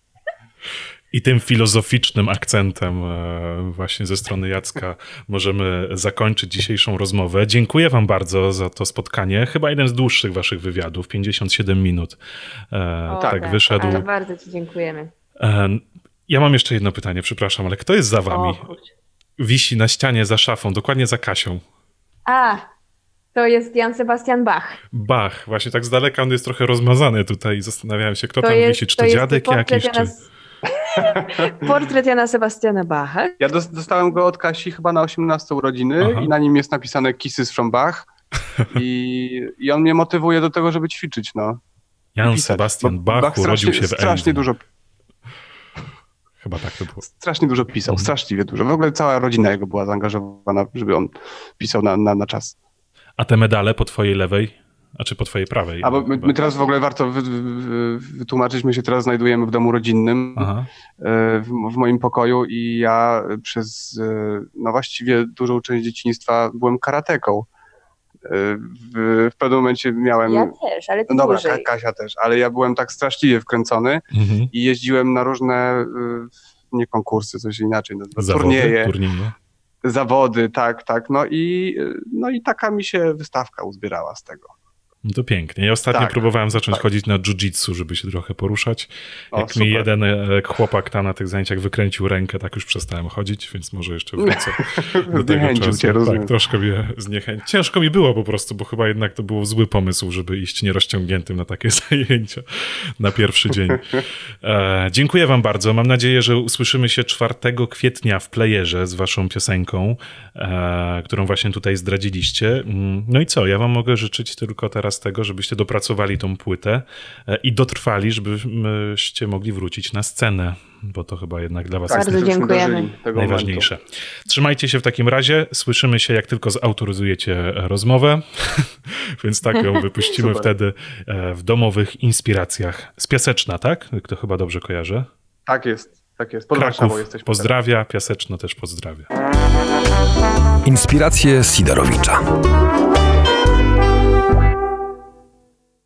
I tym filozoficznym akcentem e, właśnie ze strony Jacka możemy zakończyć dzisiejszą rozmowę. Dziękuję wam bardzo za to spotkanie. Chyba jeden z dłuższych waszych wywiadów, 57 minut. E, O, tak, wyszedł. Ale bardzo ci dziękujemy. E, ja mam jeszcze jedno pytanie, przepraszam, ale kto jest za wami? O. Wisi na ścianie za szafą, dokładnie za Kasią. A, to jest Jan Sebastian Bach. Bach, właśnie tak z daleka on jest trochę rozmazany tutaj. Zastanawiałem się, kto To tam jest, wisi, czy to, dziadek jakiś, czy... Jana, <laughs> Portret Jana Sebastiana Bacha. Ja dos- dostałem go od Kasi chyba na 18 urodziny Aha. i na nim jest napisane Kisses from Bach. <laughs> I, I on mnie motywuje do tego, żeby ćwiczyć, no. Jan. Sebastian Bo Bach urodził strasznie, się w strasznie Emden. dużo, Chyba tak to było. strasznie dużo pisał, Mhm. straszliwie dużo. W ogóle cała rodzina jego była zaangażowana, żeby on pisał na, na, na czas. A te medale po twojej lewej, a czy po twojej prawej? A my, my teraz w ogóle warto wy, wy, wytłumaczyć, my się teraz znajdujemy w domu rodzinnym, e, w, w moim pokoju i ja przez, e, no właściwie dużą część dzieciństwa byłem karateką. W, w pewnym momencie miałem... Ja też, ale ty No dobra, dłużej. Kasia też, ale ja byłem tak straszliwie wkręcony Mhm. i jeździłem na różne, y, nie konkursy, coś inaczej nazywa, Zawody, turnieje, turnieje. zawody, tak, tak, no i, y, no i taka mi się wystawka uzbierała z tego. No to pięknie. Ja ostatnio Tak, próbowałem zacząć tak. chodzić na jiu-jitsu, żeby się trochę poruszać. O, Jak mi jeden e, chłopak tam na tych zajęciach wykręcił rękę, tak już przestałem chodzić, więc może jeszcze wrócę <laughs> do tego czasu. cię, rozumiem. Tak, troszkę mnie zniechęcił. Ciężko mi było po prostu, bo chyba jednak to był zły pomysł, żeby iść nierozciągniętym na takie <laughs> zajęcia na pierwszy dzień. E, dziękuję wam bardzo. Mam nadzieję, że usłyszymy się 4 kwietnia w playerze z waszą piosenką, e, którą właśnie tutaj zdradziliście. Mm, No i co? Ja wam mogę życzyć tylko teraz tego, żebyście dopracowali tą płytę e, i dotrwali, żebyście mogli wrócić na scenę, bo to chyba jednak dla was jest Bardzo żebyśmy dziękujemy. najważniejsze. Trzymajcie się w takim razie. Słyszymy się, jak tylko zautoryzujecie rozmowę, <laughs> więc tak ją wypuścimy wtedy e, w domowych inspiracjach. Z Piaseczna, tak? To chyba dobrze kojarzę. Tak jest, tak jest. Pod Kraków jesteśmy. pozdrawia, Piaseczno też pozdrawia. Inspiracje Sidorowicza.